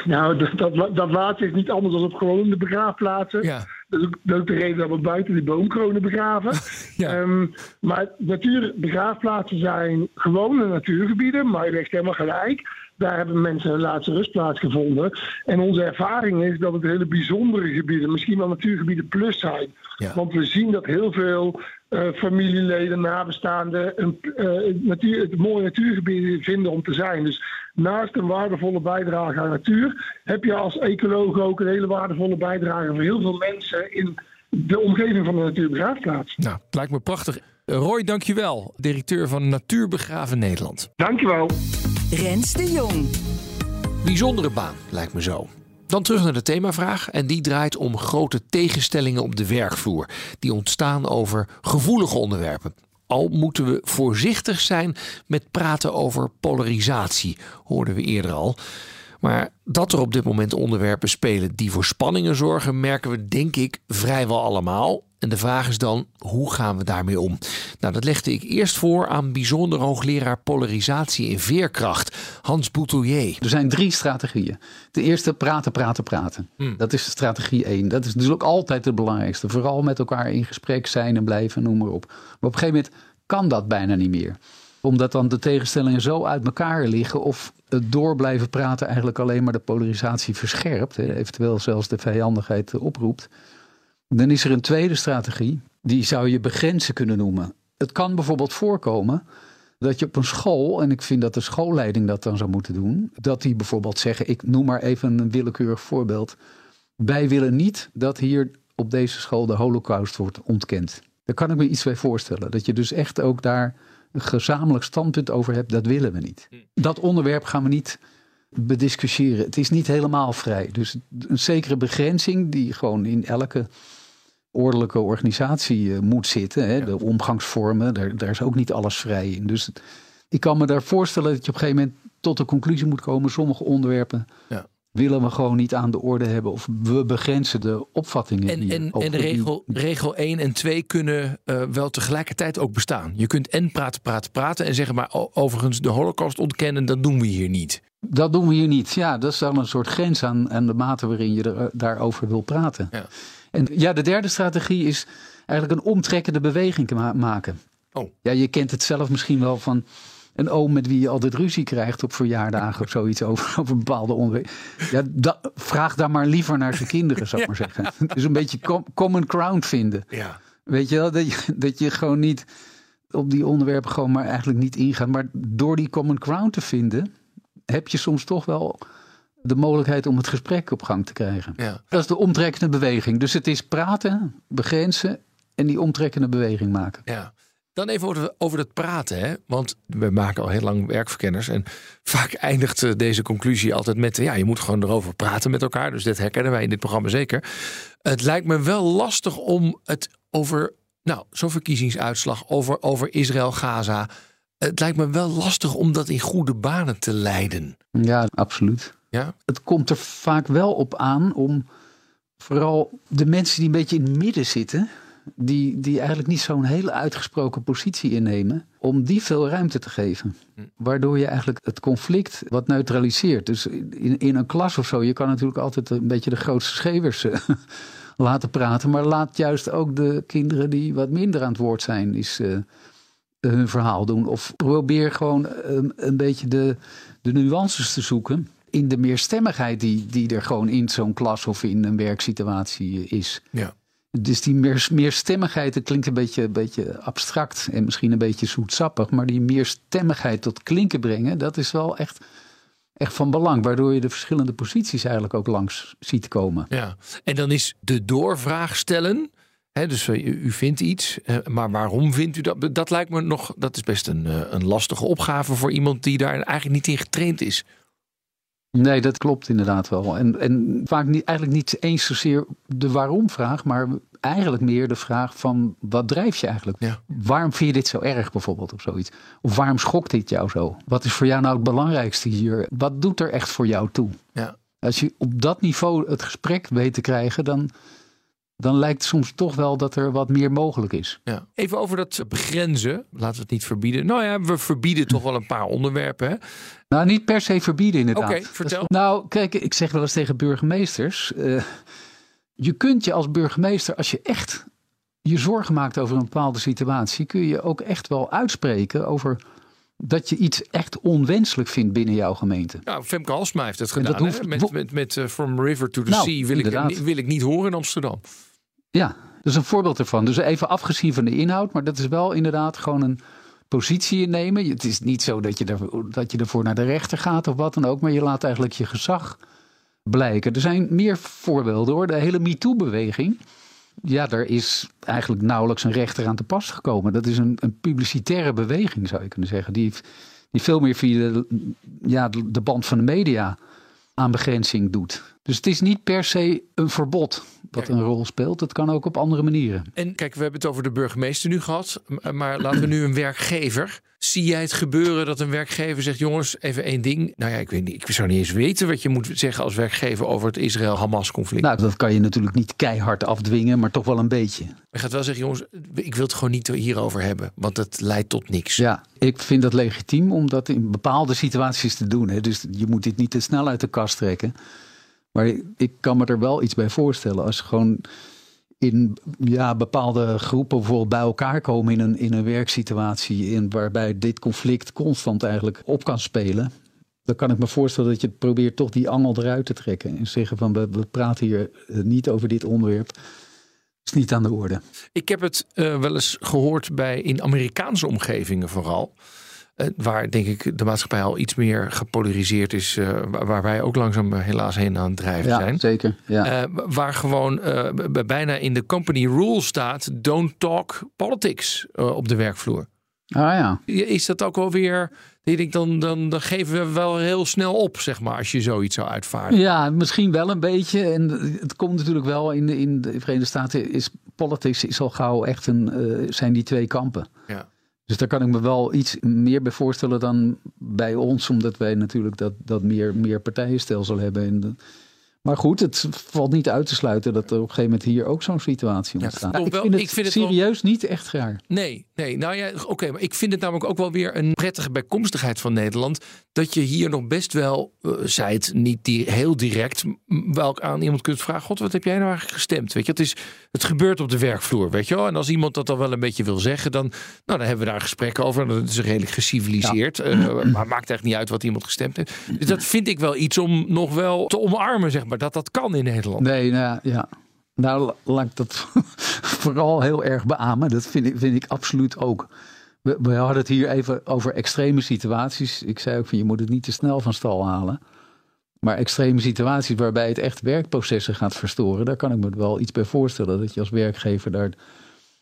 Nou, dat, dat, dat laatste is niet anders dan op gewone begraafplaatsen. Ja. Dat is, ook, dat is ook de reden dat we buiten die boomkronen begraven. <laughs> ja. um, maar natuurbegraafplaatsen zijn gewone natuurgebieden, maar je legt helemaal gelijk. Daar hebben mensen hun laatste rustplaats gevonden. En onze ervaring is dat het hele bijzondere gebieden, misschien wel natuurgebieden plus zijn. Ja. Want we zien dat heel veel uh, familieleden, nabestaanden een, uh, natuur, het mooie natuurgebieden vinden om te zijn. Dus naast een waardevolle bijdrage aan natuur, heb je als ecoloog ook een hele waardevolle bijdrage voor heel veel mensen in de omgeving van de natuurbegraafplaats. Nou, het lijkt me prachtig. Roy, dankjewel. Directeur van Natuurbegraven Nederland. Dankjewel. Rens de Jong. Bijzondere baan, lijkt me zo. Dan terug naar de themavraag en die draait om grote tegenstellingen op de werkvloer. Die ontstaan over gevoelige onderwerpen. Al moeten we voorzichtig zijn met praten over polarisatie, hoorden we eerder al. Maar dat er op dit moment onderwerpen spelen die voor spanningen zorgen, merken we denk ik vrijwel allemaal. En de vraag is dan, hoe gaan we daarmee om? Nou, dat legde ik eerst voor aan bijzonder hoogleraar polarisatie en veerkracht, Hans Boutelier. Er zijn drie strategieën. De eerste, praten, praten, praten. Hmm. Dat is strategie één. Dat is dus ook altijd het belangrijkste. Vooral met elkaar in gesprek zijn en blijven, noem maar op. Maar op een gegeven moment kan dat bijna niet meer omdat dan de tegenstellingen zo uit elkaar liggen of het door blijven praten eigenlijk alleen maar de polarisatie verscherpt, eventueel zelfs de vijandigheid oproept. Dan is er een tweede strategie, die zou je begrenzen kunnen noemen. Het kan bijvoorbeeld voorkomen dat je op een school, en ik vind dat de schoolleiding dat dan zou moeten doen, dat die bijvoorbeeld zeggen, ik noem maar even een willekeurig voorbeeld. Wij willen niet dat hier op deze school de holocaust wordt ontkend. Daar kan ik me iets bij voorstellen. Dat je dus echt ook daar een gezamenlijk standpunt over hebt, dat willen we niet. Dat onderwerp gaan we niet bediscussiëren. Het is niet helemaal vrij. Dus een zekere begrenzing die gewoon in elke ordelijke organisatie uh, moet zitten. Hè? De omgangsvormen, daar, daar is ook niet alles vrij in. Dus ik kan me daar voorstellen dat je op een gegeven moment tot de conclusie moet komen. Sommige onderwerpen ja. willen we gewoon niet aan de orde hebben. Of we begrenzen de opvattingen. En, en, en regel, regel 1 en 2 kunnen uh, wel tegelijkertijd ook bestaan. Je kunt en praten, praten, praten. En zeggen maar overigens de holocaust ontkennen, dat doen we hier niet. Dat doen we hier niet. Ja, dat is dan een soort grens aan, aan de mate waarin je er, daarover wil praten. Ja. En ja, de derde strategie is eigenlijk een omtrekkende beweging te maken. Oh. Ja, je kent het zelf misschien wel van een oom met wie je altijd ruzie krijgt op verjaardagen of zoiets over, <laughs> over bepaalde onderwerpen. Ja, vraag daar maar liever naar zijn kinderen, zou ik <laughs> maar zeggen. Dus een beetje common ground vinden. Ja. Weet je wel, dat je, dat je gewoon niet op die onderwerpen gewoon maar eigenlijk niet ingaat. Maar door die common ground te vinden, heb je soms toch wel de mogelijkheid om het gesprek op gang te krijgen. Ja. Dat is de omtrekkende beweging. Dus het is praten, begrenzen en die omtrekkende beweging maken. Ja. Dan even over, over het praten. Hè? Want we maken al heel lang werkverkenners. En vaak eindigt eh, deze conclusie altijd met: ja, je moet gewoon erover praten met elkaar. Dus dit herkennen wij in dit programma zeker. Het lijkt me wel lastig om het over, nou, zo'n verkiezingsuitslag, over, over Israël-Gaza. Het lijkt me wel lastig om dat in goede banen te leiden. Ja, absoluut. Ja? Het komt er vaak wel op aan om vooral de mensen die een beetje in het midden zitten, die, die eigenlijk niet zo'n hele uitgesproken positie innemen, om die veel ruimte te geven. Hm. Waardoor je eigenlijk het conflict wat neutraliseert. Dus in, in een klas of zo, je kan natuurlijk altijd een beetje de grootste schevers eh, <laughs> laten praten, maar laat juist ook de kinderen die wat minder aan het woord zijn, is. Uh, hun verhaal doen. Of probeer gewoon een, een beetje de, de nuances te zoeken in de meerstemmigheid die, die er gewoon in zo'n klas of in een werksituatie is. Ja. Dus die meer, meerstemmigheid, dat klinkt een beetje, een beetje abstract en misschien een beetje zoetsappig, maar die meerstemmigheid tot klinken brengen, dat is wel echt, echt van belang, waardoor je de verschillende posities eigenlijk ook langs ziet komen. Ja, en dan is de doorvraag stellen. dus eh, u, vindt iets, eh, maar waarom vindt u dat? Dat lijkt me nog, dat is best een, eh, een lastige opgave voor iemand die daar eigenlijk niet in getraind is. Nee, dat klopt inderdaad wel. En, en vaak niet, eigenlijk niet eens zozeer de waarom-vraag, maar eigenlijk meer de vraag van wat drijf je eigenlijk? Ja. Waarom vind je dit zo erg bijvoorbeeld of zoiets? Of waarom schokt dit jou zo? Wat is voor jou nou het belangrijkste hier? Wat doet er echt voor jou toe? Ja. Als je op dat niveau het gesprek weet te krijgen, dan, dan lijkt soms toch wel dat er wat meer mogelijk is. Ja. Even over dat begrenzen. Laten we het niet verbieden. Nou ja, we verbieden toch wel een paar onderwerpen. Hè? Nou, niet per se verbieden inderdaad. Oké, vertel. nou, kijk, ik zeg wel eens tegen burgemeesters. Uh, je kunt je als burgemeester, als je echt je zorgen maakt over een bepaalde situatie, kun je ook echt wel uitspreken over dat je iets echt onwenselijk vindt binnen jouw gemeente. Nou, Femke Halsma heeft het gedaan. Hoeft, met met, met uh, From River to the nou, Sea wil ik, wil ik niet horen in Amsterdam. Ja, dat is een voorbeeld ervan. Dus even afgezien van de inhoud, maar dat is wel inderdaad gewoon een positie innemen. Het is niet zo dat je, er, dat je ervoor naar de rechter gaat of wat dan ook, maar je laat eigenlijk je gezag blijken. Er zijn meer voorbeelden hoor. De hele MeToo-beweging. Ja, er is eigenlijk nauwelijks een rechter aan te pas gekomen. Dat is een, een publicitaire beweging, zou je kunnen zeggen. Die, die veel meer via ja, de band van de media aan begrenzing doet. Dus het is niet per se een verbod wat een rol speelt. Het kan ook op andere manieren. En kijk, we hebben het over de burgemeester nu gehad. Maar laten we nu een werkgever. Zie jij het gebeuren dat een werkgever zegt: jongens, even één ding. Nou ja, ik weet niet, ik zou niet eens weten wat je moet zeggen als werkgever over het Israël-Hamas-conflict. Nou, dat kan je natuurlijk niet keihard afdwingen, maar toch wel een beetje. Je gaat wel zeggen: jongens, ik wil het gewoon niet hierover hebben, want het leidt tot niks. Ja, ik vind dat legitiem om dat in bepaalde situaties te doen. Hè. Dus je moet dit niet te snel uit de kast trekken. Maar ik kan me er wel iets bij voorstellen. Als gewoon in ja, bepaalde groepen bijvoorbeeld bij elkaar komen in een, in een werksituatie. In, waarbij dit conflict constant eigenlijk op kan spelen. Dan kan ik me voorstellen dat je probeert toch die angel eruit te trekken. En zeggen van we, we praten hier eh, niet over dit onderwerp. Is niet aan de orde. Ik heb het uh, wel eens gehoord bij in Amerikaanse omgevingen vooral. Eh, waar denk ik de maatschappij al iets meer gepolariseerd is. Uh, waar wij ook langzaam eh, helaas heen aan het drijven ja, zijn. Zeker. Ja. Uh, waar gewoon bijna in de company rule staat: don't talk politics op de werkvloer. Ah ja. Is dat ook wel weer. Denk, dan, dan, dan geven we wel heel snel op, zeg maar, als je zoiets zou uitvaardigen. Ja, misschien wel een beetje. En het komt natuurlijk wel in de, in de Verenigde Staten is politics is al gauw echt een, eh, zijn die twee kampen. Ja. Dus daar kan ik me wel iets meer bij voorstellen dan bij ons, omdat wij natuurlijk dat, dat meer, meer partijenstelsel hebben. Maar goed, het valt niet uit te sluiten dat er op een gegeven moment hier ook zo'n situatie Ja, ontstaat. toch ik, vind het ik vind het wel- serieus niet echt raar. Nee, nee. Nou ja, oké. maar ik vind het namelijk ook wel weer een prettige bijkomstigheid van Nederland. Dat je hier nog best wel, eh zei het niet die, heel direct, m- wel aan iemand kunt vragen: God, wat heb jij nou eigenlijk gestemd? Weet je, het, is, het gebeurt op de werkvloer, weet je wel. En als iemand dat dan wel een beetje wil zeggen, dan, nou, dan hebben we daar gesprekken over. En dat is redelijk geciviliseerd. Eh, maar maakt eigenlijk niet uit wat iemand gestemd heeft. Dus dat vind ik wel iets om nog wel te omarmen, zeg maar. Dat dat kan in Nederland. Nee, nou ja. Nou, la- laat ik dat <laughs> vooral heel erg beamen. Dat vind ik, vind ik absoluut ook. We, we hadden het hier even over extreme situaties. Ik zei ook van je moet het niet te snel van stal halen. Maar extreme situaties waarbij het echt werkprocessen gaat verstoren, daar kan ik me wel iets bij voorstellen. Dat je als werkgever daar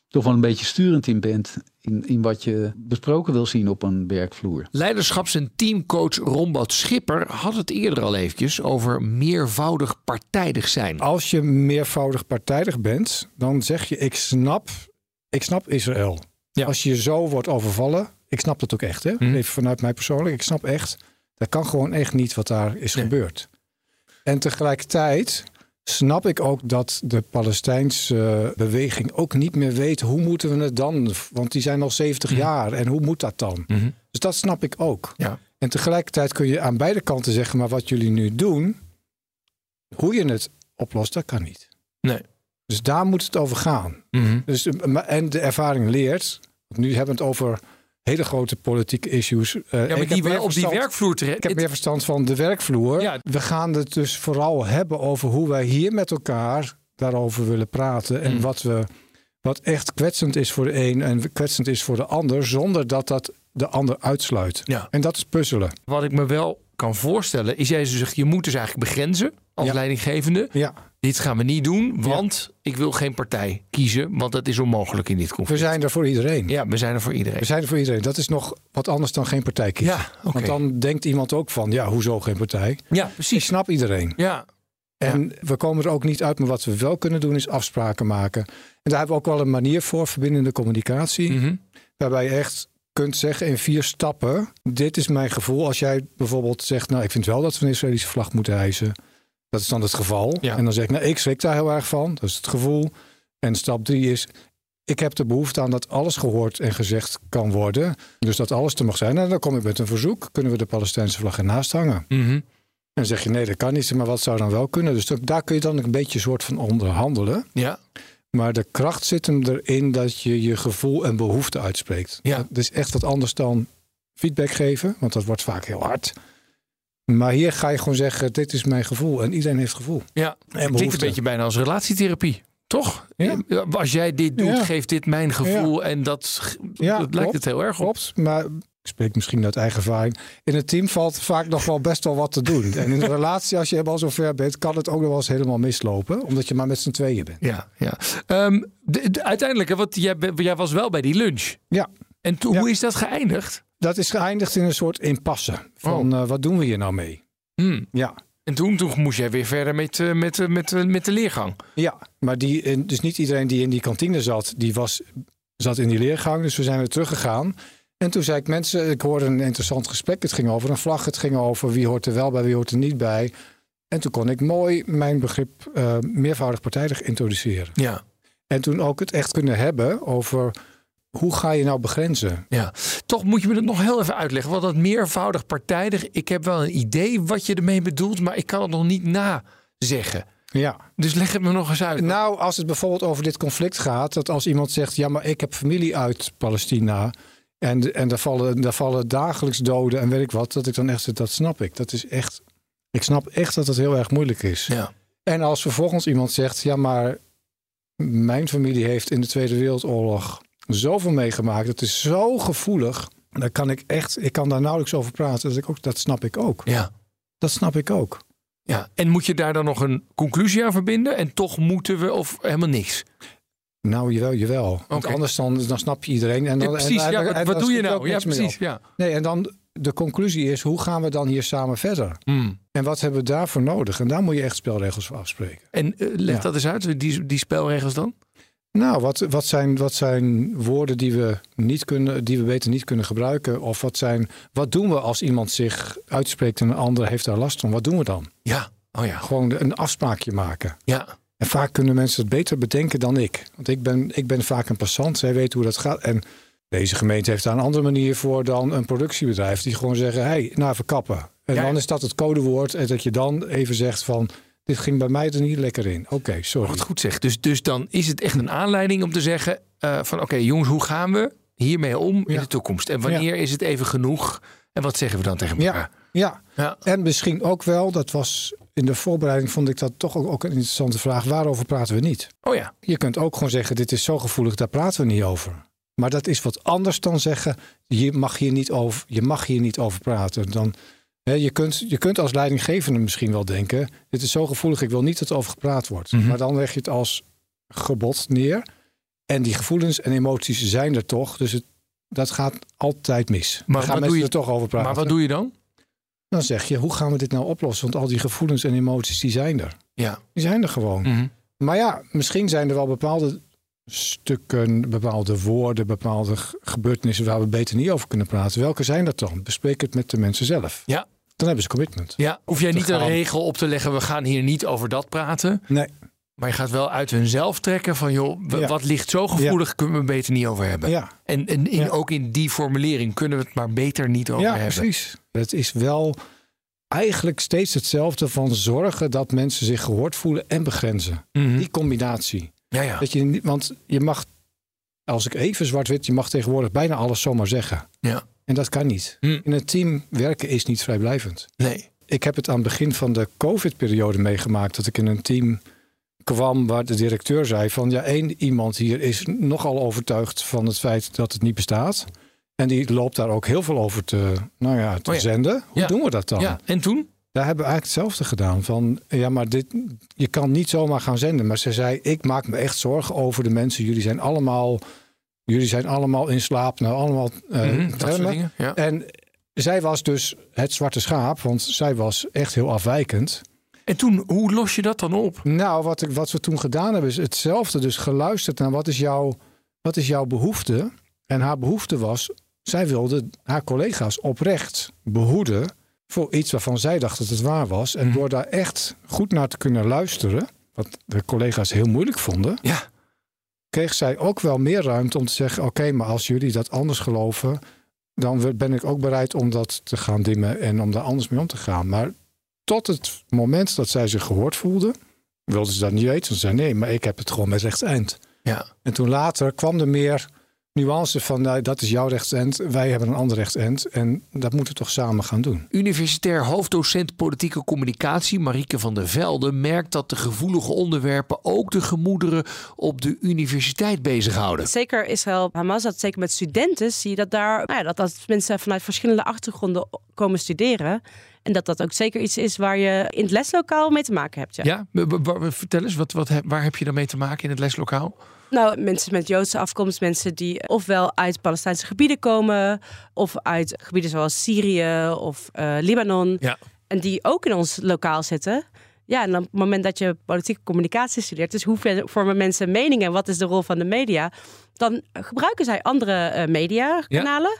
toch wel een beetje sturend in bent. In, in wat je besproken wil zien op een werkvloer. Leiderschaps- en teamcoach Rombout Schipper had het eerder al eventjes over meervoudig partijdig zijn. Als je meervoudig partijdig bent, dan zeg je: Ik snap, ik snap Israël. Ja. Als je zo wordt overvallen, ik snap dat ook echt. Hè? Mhm. Even vanuit mij persoonlijk, ik snap echt. Dat kan gewoon echt niet wat daar is Nee. gebeurd. En tegelijkertijd snap ik ook dat de Palestijnse beweging ook niet meer weet hoe moeten we het dan. Want die zijn al 70 jaar en hoe moet dat dan? Mhm. Dus dat snap ik ook. Ja. En tegelijkertijd kun je aan beide kanten zeggen, maar wat jullie nu doen, hoe je het oplost, dat kan niet. Nee. Dus daar moet het over gaan. Mhm. Dus, eh, en de ervaring leert, nu hebben we het over hele grote politieke issues. Eh, Ja, ik maar die meer wel op die verstand- werkvloer terecht. Ik heb meer verstand van de werkvloer. Ja. We gaan het dus vooral hebben over hoe wij hier met elkaar daarover willen praten. En Mm. wat, we, wat echt kwetsend is voor de een en kwetsend is voor de ander, zonder dat dat de ander uitsluit. Ja. En dat is puzzelen. Wat ik me wel kan voorstellen, is jij zegt, je moet dus eigenlijk begrenzen als Ja. leidinggevende. Ja. Dit gaan we niet doen, want ik wil geen partij kiezen, want dat is onmogelijk in dit We conflict. zijn er voor iedereen. Ja, we zijn er voor iedereen. We zijn er voor iedereen. Dat is nog wat anders dan geen partij kiezen. Ja. Want dan denkt iemand ook van, ja, hoezo geen partij? Ja, Ik precies. snap iedereen. Ja, En we komen er ook niet uit, maar wat we wel kunnen doen is afspraken maken. En daar hebben we ook wel een manier voor, verbindende communicatie. Mhm. Waarbij je echt kunt zeggen in vier stappen, dit is mijn gevoel. Als jij bijvoorbeeld zegt, nou ik vind wel dat we een Israëlische vlag moeten hijsen. Dat is dan het geval. Ja. En dan zeg ik, nou ik schrik daar heel erg van. Dat is het gevoel. En stap drie is, ik heb de behoefte aan dat alles gehoord en gezegd kan worden. Dus dat alles er mag zijn. En dan kom ik met een verzoek. Kunnen we de Palestijnse vlag ernaast hangen? Mhm. En dan zeg je, nee dat kan niet. Maar wat zou dan wel kunnen? Dus daar kun je dan een beetje soort van onderhandelen. ja. Maar de kracht zit hem erin dat je je gevoel en behoefte uitspreekt. Ja. Dat is echt wat anders dan feedback geven, want dat wordt vaak heel hard. Maar hier ga je gewoon zeggen, dit is mijn gevoel. En iedereen heeft gevoel. ja. Het klinkt een beetje bijna als relatietherapie. Toch? Ja. Als jij dit doet, Ja. geeft dit mijn gevoel. En dat, dat lijkt klopt. het heel erg op. Klopt, maar ik spreek misschien uit eigen ervaring. In een team valt vaak nog wel best wel wat te doen. En in een relatie, als je helemaal zo ver bent, kan het ook nog wel eens helemaal mislopen. Omdat je maar met z'n tweeën bent. Ja, ja. Ehm, de, de- uiteindelijk, want jij, jij was wel bij die lunch. Ja, En toen, hoe is dat geëindigd? Dat is geëindigd in een soort impasse. Van eh, wat doen we hier nou mee? Hmm. Ja, En toen, toen moest jij weer verder met, eh, met, eh, met, met de leergang. Ja, maar die, dus niet iedereen die in die kantine zat, die was, zat in die leergang. Dus we zijn weer teruggegaan. En toen zei ik mensen, ik hoorde een interessant gesprek. Het ging over een vlag, het ging over wie hoort er wel bij, wie hoort er niet bij. En toen kon ik mooi mijn begrip meervoudig partijdig introduceren. Ja. En toen ook het echt kunnen hebben over hoe ga je nou begrenzen? ja. Toch moet je me dat nog heel even uitleggen. Want dat meervoudig partijdig, ik heb wel een idee wat je ermee bedoelt, maar ik kan het nog niet nazeggen. Ja. Dus leg het me nog eens uit. Nou, als het bijvoorbeeld over dit conflict gaat, dat als iemand zegt, ja, maar ik heb familie uit Palestina. En, en daar, vallen, daar vallen dagelijks doden en weet ik wat, dat ik dan echt zeg, dat snap ik. Dat is echt, ik snap echt dat het heel erg moeilijk is. Ja. En als vervolgens iemand zegt, ja, maar mijn familie heeft in de Tweede Wereldoorlog zoveel meegemaakt, het is zo gevoelig, dan kan ik echt, ik kan daar nauwelijks over praten. Dat, ik ook, dat snap ik ook. Ja. Dat snap ik ook. ja. En moet je daar dan nog een conclusie aan verbinden? En toch moeten we, of helemaal niks? Nou, jawel, jawel. Want anders dan, dan snap je iedereen. En dan, Ja, precies. en- Ja, en wat, doe je nou? Ja, precies. Ja. Nee, en dan de conclusie is, hoe gaan we dan hier samen verder? Hmm. En wat hebben we daarvoor nodig? En daar moet je echt spelregels voor afspreken. En eh, leg dat eens uit, die, die spelregels dan? Nou, wat, wat, zijn, wat zijn woorden die we, niet kunnen, die we beter niet kunnen gebruiken? Of wat, zijn, wat doen we als iemand zich uitspreekt en een ander heeft daar last van? Wat doen we dan? Ja, oh ja. Gewoon een afspraakje maken. Ja, En vaak kunnen mensen het beter bedenken dan ik. Want ik ben, ik ben vaak een passant, zij weten hoe dat gaat. En deze gemeente heeft daar een andere manier voor dan een productiebedrijf. Die gewoon zeggen, hé, hey, nou even kappen. En Ja. dan is dat het codewoord. En dat je dan even zegt van, dit ging bij mij er niet lekker in. Oké, sorry. wat goed zeg. Dus, dus dan is het echt een aanleiding om te zeggen eh, van oké jongens, hoe gaan we hiermee om in de toekomst? En wanneer is het even genoeg? En wat zeggen we dan tegen elkaar? Ja, Ja. en misschien ook wel, dat was in de voorbereiding vond ik dat toch ook, ook een interessante vraag. Waarover praten we niet? Oh ja, Je kunt ook gewoon zeggen, dit is zo gevoelig, daar praten we niet over. Maar dat is wat anders dan zeggen, je mag hier niet over, je mag hier niet over praten. Dan, je, kunt, je kunt als leidinggevende misschien wel denken, dit is zo gevoelig, ik wil niet dat er over gepraat wordt. Mhm. Maar dan leg je het als gebod neer. En die gevoelens en emoties zijn er toch, dus het, dat gaat altijd mis. Maar gaan mensen doe je- er toch over praten. maar wat doe je dan? Dan zeg je, hoe gaan we dit nou oplossen? Want al die gevoelens en emoties, die zijn er. Ja. Die zijn er gewoon. Mhm. Maar ja, misschien zijn er wel bepaalde stukken, bepaalde woorden, bepaalde gebeurtenissen waar we beter niet over kunnen praten. Welke zijn dat dan? Bespreek het met de mensen zelf. Ja. Dan hebben ze commitment. Ja, hoef jij niet een regel op te leggen, we gaan hier niet over dat praten. Nee. Maar je gaat wel uit hunzelf trekken van joh, Ja. wat ligt zo gevoelig, kunnen we het beter niet over hebben. Ja, En, en in, Ja. ook in die formulering kunnen we het maar beter niet over ja hebben. precies. Het is wel eigenlijk steeds hetzelfde van zorgen dat mensen zich gehoord voelen en begrenzen. Mhm. Die combinatie. Ja, ja. Dat je, niet- want je mag, als ik even zwart-wit, je mag tegenwoordig bijna alles zomaar zeggen. ja. En dat kan niet. Hm. In een team werken is niet vrijblijvend. Nee. Ik heb het aan het begin van de COVID-periode meegemaakt dat ik in een team kwam waar de directeur zei van ja, één iemand hier is nogal overtuigd van het feit dat het niet bestaat. En die loopt daar ook heel veel over te, nou ja, te Oh ja. zenden. Hoe Ja. doen we dat dan? Ja, en toen? Daar hebben we eigenlijk hetzelfde gedaan. Van ja, maar dit, je kan niet zomaar gaan zenden. Maar ze zei: Ik maak me echt zorgen over de mensen. Jullie zijn allemaal, jullie zijn allemaal in slaap. Nou, allemaal. Mhm, dingen. Ja. En zij was dus het zwarte schaap, want zij was echt heel afwijkend. En toen, hoe los je dat dan op? Nou, wat, ik, wat we toen gedaan hebben is hetzelfde. Dus geluisterd naar wat is, jouw, wat is jouw behoefte. En haar behoefte was, zij wilde haar collega's oprecht behoeden voor iets waarvan zij dacht dat het waar was. En door daar echt goed naar te kunnen luisteren, wat de collega's heel moeilijk vonden, Ja. Kreeg zij ook wel meer ruimte om te zeggen: Oké, maar als jullie dat anders geloven, dan ben ik ook bereid om dat te gaan dimmen en om daar anders mee om te gaan. Maar tot het moment dat zij zich gehoord voelde, wilde ze dat niet weten. Ze zei: Nee, maar ik heb het gewoon met rechtseind. Ja. En toen later kwam er meer nuance van: nou, dat is jouw rechtseind, wij hebben een ander rechtseind. En dat moeten we toch samen gaan doen. Universitair hoofddocent politieke communicatie Marieke van der Velde merkt dat de gevoelige onderwerpen ook de gemoederen op de universiteit bezighouden. Zeker Israël Hamas, dat zeker met studenten zie je dat daar nou ja, dat, dat mensen vanuit verschillende achtergronden komen studeren. En dat dat ook zeker iets is waar je in het leslokaal mee te maken hebt. Ja. Ja, vertel eens, wat, wat, waar heb je dan mee te maken in het leslokaal? Nou, mensen met Joodse afkomst, mensen die ofwel uit Palestijnse gebieden komen, of uit gebieden zoals Syrië of eh, Libanon. Ja. En die ook in ons lokaal zitten. Ja, en op het moment dat je politieke communicatie studeert, dus hoe vormen mensen meningen en wat is de rol van de media, dan gebruiken zij andere eh, mediakanalen.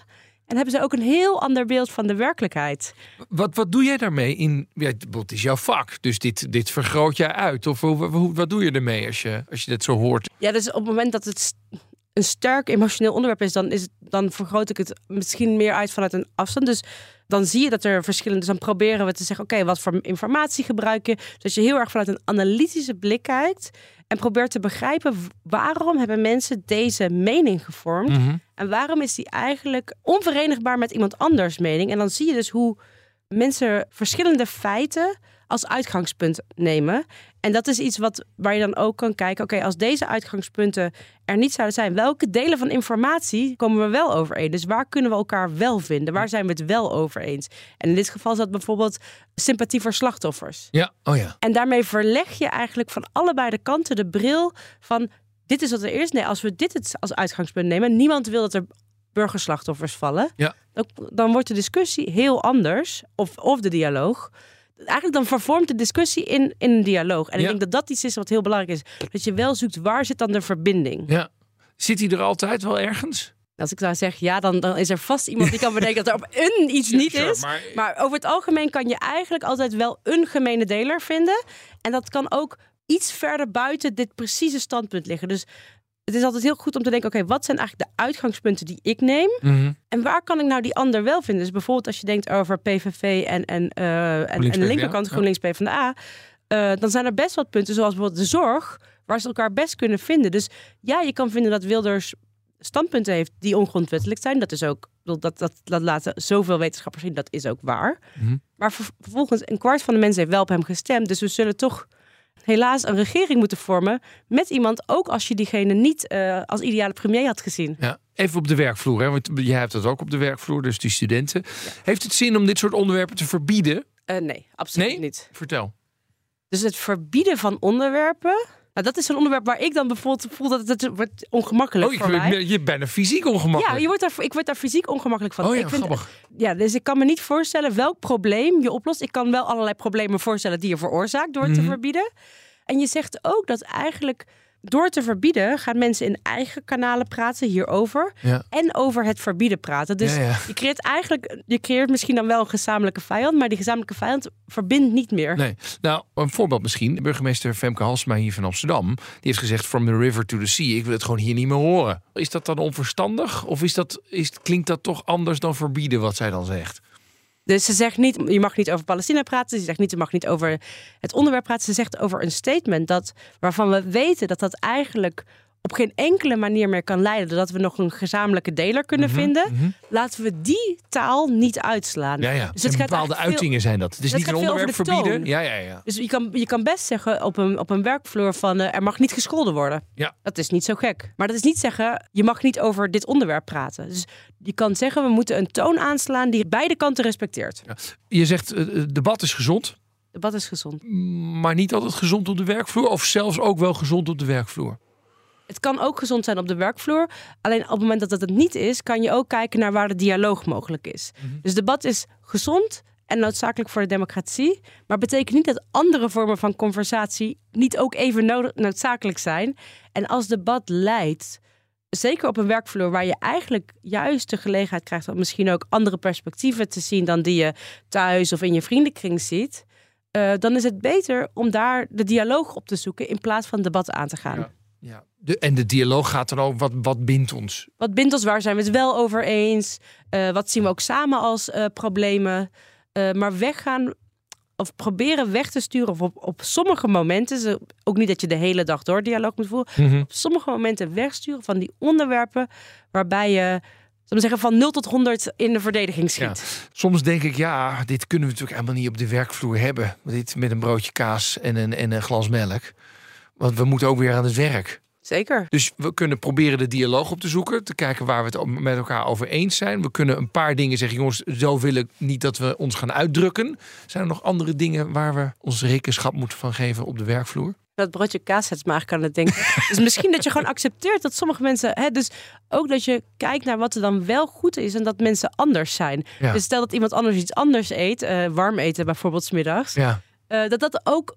En hebben ze ook een heel ander beeld van de werkelijkheid. Wat, wat doe jij daarmee? In, ja, het is jouw vak, dus dit, dit vergroot jij uit. Of hoe, hoe- wat doe je ermee als je, als je dit zo hoort? Ja, dus op het moment dat het een sterk emotioneel onderwerp is, dan, is het, dan vergroot ik het misschien meer uit vanuit een afstand. Dus dan zie je dat er verschillende. Dus dan proberen we te zeggen: oké, wat voor informatie gebruik je? Dus je heel erg vanuit een analytische blik kijkt en probeert te begrijpen waarom hebben mensen deze mening gevormd en waarom is die eigenlijk onverenigbaar met iemand anders mening. En dan zie je dus hoe mensen verschillende feiten als uitgangspunt nemen. En dat is iets wat, waar je dan ook kan kijken... oké, als deze uitgangspunten er niet zouden zijn... welke delen van informatie komen we wel overeen? Dus waar kunnen we elkaar wel vinden? Waar zijn we het wel over eens? En in dit geval is dat bijvoorbeeld sympathie voor slachtoffers. Ja, oh ja. En daarmee verleg je eigenlijk van allebei de kanten de bril van... dit is wat er is. Nee, als we dit als uitgangspunt nemen... niemand wil dat er burgerslachtoffers vallen, Ja. dan, dan wordt de discussie heel anders. Of, of de dialoog. Eigenlijk dan vervormt de discussie in, in een dialoog. En ik denk dat dat iets is wat heel belangrijk is. Dat je wel zoekt waar zit dan de verbinding. Ja. Zit hij er altijd wel ergens? Als ik zou zeggen ja, dan, dan is er vast iemand die kan bedenken dat er op een <laughs> iets niet Sure, is. maar- Maar... over het algemeen kan je eigenlijk altijd wel een gemene deler vinden. En dat kan ook iets verder buiten dit precieze standpunt liggen. Dus het is altijd heel goed om te denken: oké, wat zijn eigenlijk de uitgangspunten die ik neem? Mhm. En waar kan ik nou die ander wel vinden? Dus bijvoorbeeld als je denkt over PVV en, en, eh, en, en de linkerkant ja. GroenLinks PvdA. eh dan zijn er best wat punten, zoals bijvoorbeeld de zorg, waar ze elkaar best kunnen vinden. Dus ja, je kan vinden dat Wilders standpunten heeft die ongrondwettelijk zijn. Dat is ook, dat, dat, dat laten zoveel wetenschappers zien, dat is ook waar. Mhm. Maar ver- vervolgens, een kwart van de mensen heeft wel op hem gestemd. Dus we zullen toch helaas een regering moeten vormen met iemand, ook als je diegene niet eh, als ideale premier had gezien. Ja. Even op de werkvloer, hè? want jij hebt dat ook op de werkvloer, dus die studenten. Heeft het zin om dit soort onderwerpen te verbieden? Eh, nee, absoluut Nee? niet. Vertel. Dus het verbieden van onderwerpen. Nou, dat is een onderwerp waar ik dan bijvoorbeeld voel dat het, het wordt ongemakkelijk Oh, je, voor mij. je bent bijna fysiek ongemakkelijk. Ja, je wordt daar, ik word daar fysiek ongemakkelijk van. Oh ja, ik vind, grappig. ja, dus ik kan me niet voorstellen welk probleem je oplost. Ik kan wel allerlei problemen voorstellen die je veroorzaakt door te Mhm. verbieden. En je zegt ook dat eigenlijk door te verbieden gaan mensen in eigen kanalen praten hierover. Ja. En over het verbieden praten. Dus Ja, ja. je creëert eigenlijk, je creëert misschien dan wel een gezamenlijke vijand, maar die gezamenlijke vijand verbindt niet meer. Nee. Nou, een voorbeeld misschien. Burgemeester Femke Halsma hier van Amsterdam. Die heeft gezegd, from the river to the sea. Ik wil het gewoon hier niet meer horen. Is dat dan onverstandig? Of is dat, is, klinkt dat toch anders dan verbieden wat zij dan zegt? Dus ze zegt niet, je mag niet over Palestina praten. Ze zegt niet, je mag niet over het onderwerp praten. Ze zegt over een statement dat, waarvan we weten dat dat eigenlijk op geen enkele manier meer kan leiden. Doordat we nog een gezamenlijke deler kunnen Mhm, vinden. Laten we die taal niet uitslaan. Ja, ja. Dus En het gaat bepaalde veel- uitingen zijn dat. Het is Het niet een onderwerp de verbieden. Ja, ja, ja. Dus je kan, je kan best zeggen op een, op een werkvloer van eh, er mag niet gescholden worden. Ja. Dat is niet zo gek. Maar dat is niet zeggen je mag niet over dit onderwerp praten. Dus je kan zeggen we moeten een toon aanslaan die beide kanten respecteert. Je zegt, eh, het debat is gezond. Debat is gezond. Maar niet altijd gezond op de werkvloer. Of zelfs ook wel gezond op de werkvloer. Het kan ook gezond zijn op de werkvloer. Alleen op het moment dat het het niet is, kan je ook kijken naar waar de dialoog mogelijk is. Dus debat is gezond en noodzakelijk voor de democratie. Maar betekent niet dat andere vormen van conversatie niet ook even noodzakelijk zijn. En als debat leidt, zeker op een werkvloer waar je eigenlijk juist de gelegenheid krijgt om misschien ook andere perspectieven te zien dan die je thuis of in je vriendenkring ziet. eh, dan is het beter om daar de dialoog op te zoeken in plaats van debat aan te gaan. Ja. De, en de dialoog gaat dan over wat, wat bindt ons. Wat bindt ons? Waar zijn we het wel over eens? Eh, wat zien we ook samen als eh, problemen? Eh, maar weggaan of proberen weg te sturen of op, op sommige momenten, ook niet dat je de hele dag door dialoog moet voeren, Mhm. op sommige momenten wegsturen van die onderwerpen waarbij je, zullen we zeggen, van 0 tot 100 in de verdediging Ja. schiet. Soms denk ik, ja, dit kunnen we natuurlijk helemaal niet op de werkvloer hebben. Dit met een broodje kaas en een, en een glas melk. Want we moeten ook weer aan het werk. Zeker. Dus we kunnen proberen de dialoog op te zoeken. Te kijken waar we het met elkaar over eens zijn. We kunnen een paar dingen zeggen. Jongens, zo wil ik niet dat we ons gaan uitdrukken. Zijn er nog andere dingen waar we ons rekenschap moeten van geven op de werkvloer? Dat broodje kaas me eigenlijk aan het denken. <laughs> dus misschien dat je gewoon accepteert dat sommige mensen. Hè, dus ook dat je kijkt naar wat er dan wel goed is en dat mensen anders zijn. Ja. Dus stel dat iemand anders iets anders eet, eh, warm eten bijvoorbeeld 's middags. Ja. eh, dat dat ook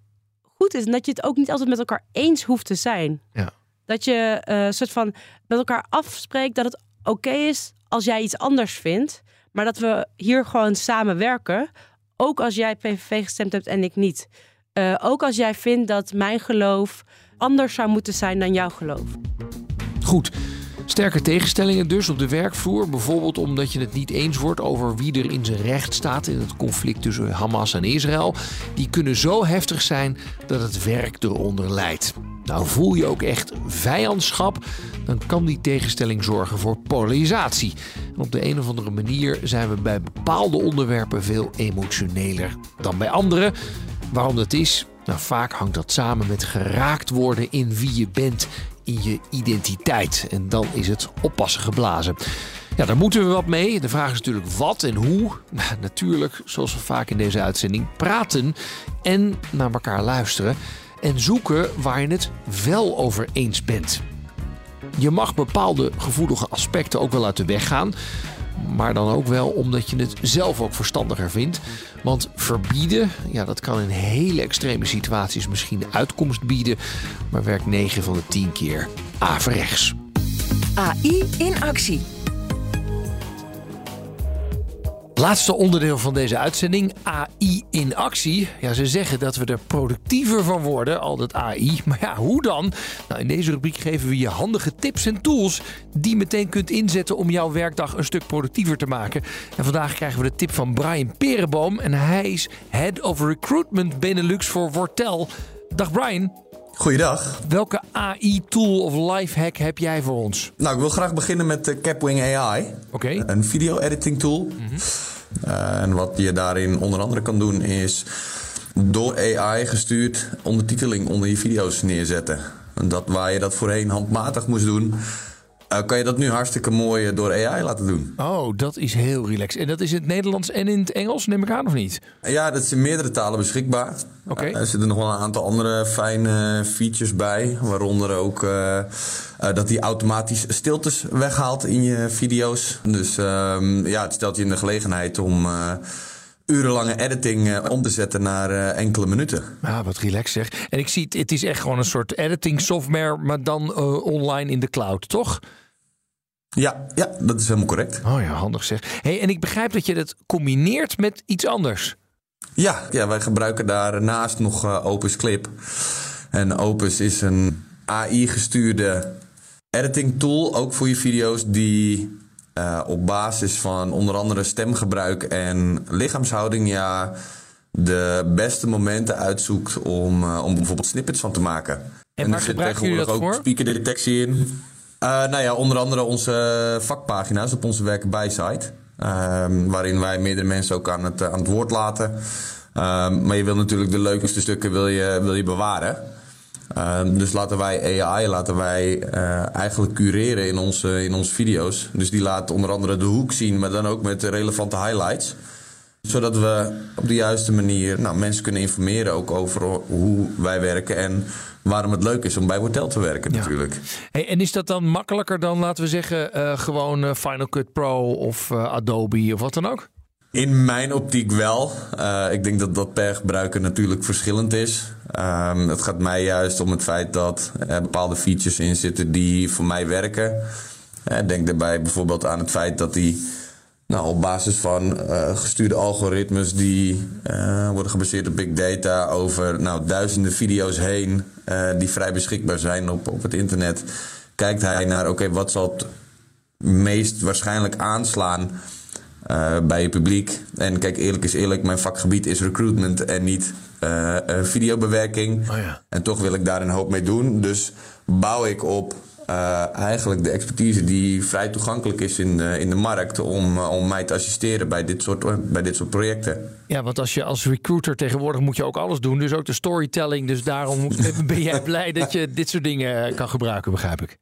goed is en dat je het ook niet altijd met elkaar eens hoeft te zijn. Ja. Dat je eh, soort van met elkaar afspreekt dat het oké is als jij iets anders vindt, maar dat we hier gewoon samenwerken. Ook als jij PVV gestemd hebt en ik niet. Eh, ook als jij vindt dat mijn geloof anders zou moeten zijn dan jouw geloof. Goed. Sterke tegenstellingen dus op de werkvloer. Bijvoorbeeld omdat je het niet eens wordt over wie er in zijn recht staat in het conflict tussen Hamas en Israël. Die kunnen zo heftig zijn dat het werk eronder leidt. Nou voel je ook echt vijandschap, dan kan die tegenstelling zorgen voor polarisatie. En op de een of andere manier zijn we bij bepaalde onderwerpen veel emotioneler dan bij andere. Waarom dat is? Nou, vaak hangt dat samen met geraakt worden in wie je bent, in je identiteit. En dan is het oppassen geblazen. Ja, daar moeten we wat mee. De vraag is natuurlijk wat en hoe. <laughs> Nou, natuurlijk, zoals we vaak in deze uitzending, praten en naar elkaar luisteren. En zoeken waar je het wel over eens bent. Je mag bepaalde gevoelige aspecten ook wel uit de weg gaan. Maar dan ook wel omdat je het zelf ook verstandiger vindt. Want verbieden, ja, dat kan in hele extreme situaties misschien uitkomst bieden. Maar werkt 9 van de 10 keer averechts. AI in actie. Laatste onderdeel van deze uitzending, AI in actie. Ja, ze zeggen dat we er productiever van worden, al dat AI. <laughs> Maar ja, hoe dan? Nou, in deze rubriek geven we je handige tips en tools die je meteen kunt inzetten om jouw werkdag een stuk productiever te maken. En vandaag krijgen we de tip van Brian Perenboom en hij is Head of Recruitment Benelux voor Wortel. Dag Brian. Goeiedag. Welke AI-tool of lifehack heb jij voor ons? Nou, ik wil graag beginnen met de Capwing AI. Oké. Een video-editing tool. Uh, en wat je daarin onder andere kan doen is door AI gestuurd ondertiteling onder je video's neerzetten. En dat waar je dat voorheen handmatig moest doen, uh, kan je dat nu hartstikke mooi eh, door AI laten doen. Oh, dat is heel relaxed. En dat is in het Nederlands en in het Engels, neem ik aan of niet? Ja, dat is in meerdere talen beschikbaar. Oké. Uh, er zitten nog wel een aantal andere fijne features bij. Waaronder ook uh, dat hij automatisch stiltes weghaalt in je video's. Dus ehm, ja, het stelt je in de gelegenheid om urenlange editing om te zetten naar enkele minuten. Ah, wat relaxed zeg. En ik zie, het, het is echt gewoon een soort editing software, maar dan online in de cloud, toch? Ja, ja, dat is helemaal correct. Oh ja, handig zeg. Hey, en ik begrijp dat je dat combineert met iets anders. Ja, ja wij gebruiken daarnaast nog uh, Opus Clip. En Opus is een AI-gestuurde editing tool, ook voor je video's, die uh, op basis van onder andere stemgebruik en lichaamshouding ja, de beste momenten uitzoekt om, uh, om bijvoorbeeld snippets van te maken. En, en waar gebruiken jullie dat ook voor? speakerdetectie in. Uh, nou ja, onder andere onze vakpagina's op onze werken bij site. Uh, waarin wij meerdere mensen ook aan het, aan het woord laten. Uh, maar je wil natuurlijk de leukste stukken wil je, wil je bewaren. dus laten wij AI laten wij, eigenlijk cureren in onze, in onze video's. Dus die laat onder andere de hoek zien, maar dan ook met relevante highlights zodat we op de juiste manier nou, mensen kunnen informeren ook over hoe wij werken en waarom het leuk is om bij Hotel te werken natuurlijk. Hey, en is dat dan makkelijker dan, laten we zeggen, uh, gewoon uh, Final Cut Pro of uh, Adobe of wat dan ook? In mijn optiek wel. ik denk dat dat per gebruiker natuurlijk verschillend is. Um, het gaat mij juist om het feit dat er bepaalde features in zitten die voor mij werken. denk daarbij bijvoorbeeld aan het feit dat die nou, op basis van uh, gestuurde algoritmes die worden gebaseerd op big data over nou, duizenden video's heen uh, die vrij beschikbaar zijn op, op het internet, kijkt hij naar oké, okay, wat zal het meest waarschijnlijk aanslaan bij je publiek. En kijk, eerlijk is eerlijk, mijn vakgebied is recruitment en niet videobewerking. Oh ja. En toch wil ik daar een hoop mee doen. Dus bouw ik op uh, eigenlijk de expertise die vrij toegankelijk is in de, in de markt om, uh, om mij te assisteren bij dit, soort, bij dit soort projecten. Ja, want als je als recruiter tegenwoordig moet je ook alles doen, dus ook de storytelling. Dus daarom <laughs> ben jij blij dat je dit soort dingen kan gebruiken, begrijp ik.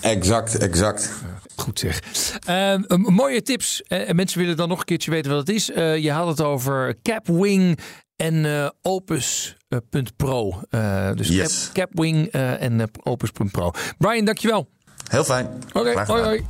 Exact, exact. Goed zeg. Uh, mooie tips. En mensen willen dan nog een keertje weten wat het is. je had het over Capwing en uh, Opus.pro. Uh, dus yes. Cap, Capwing uh, en Opus.pro. Brian, dankjewel. Heel fijn. Oké, okay, hoi hoi.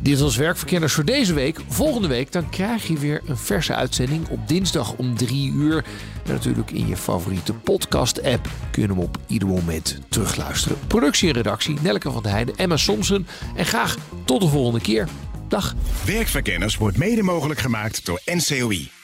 Dit was Werkverkenners voor deze week. Volgende week dan krijg je weer een verse uitzending op dinsdag om drie uur. En natuurlijk in je favoriete podcast-app kun je hem op ieder moment terugluisteren. Productie en redactie Nelke van der Heijden, Emma Somsen. En graag tot de volgende keer. Dag. Werkverkenners wordt mede mogelijk gemaakt door NCOI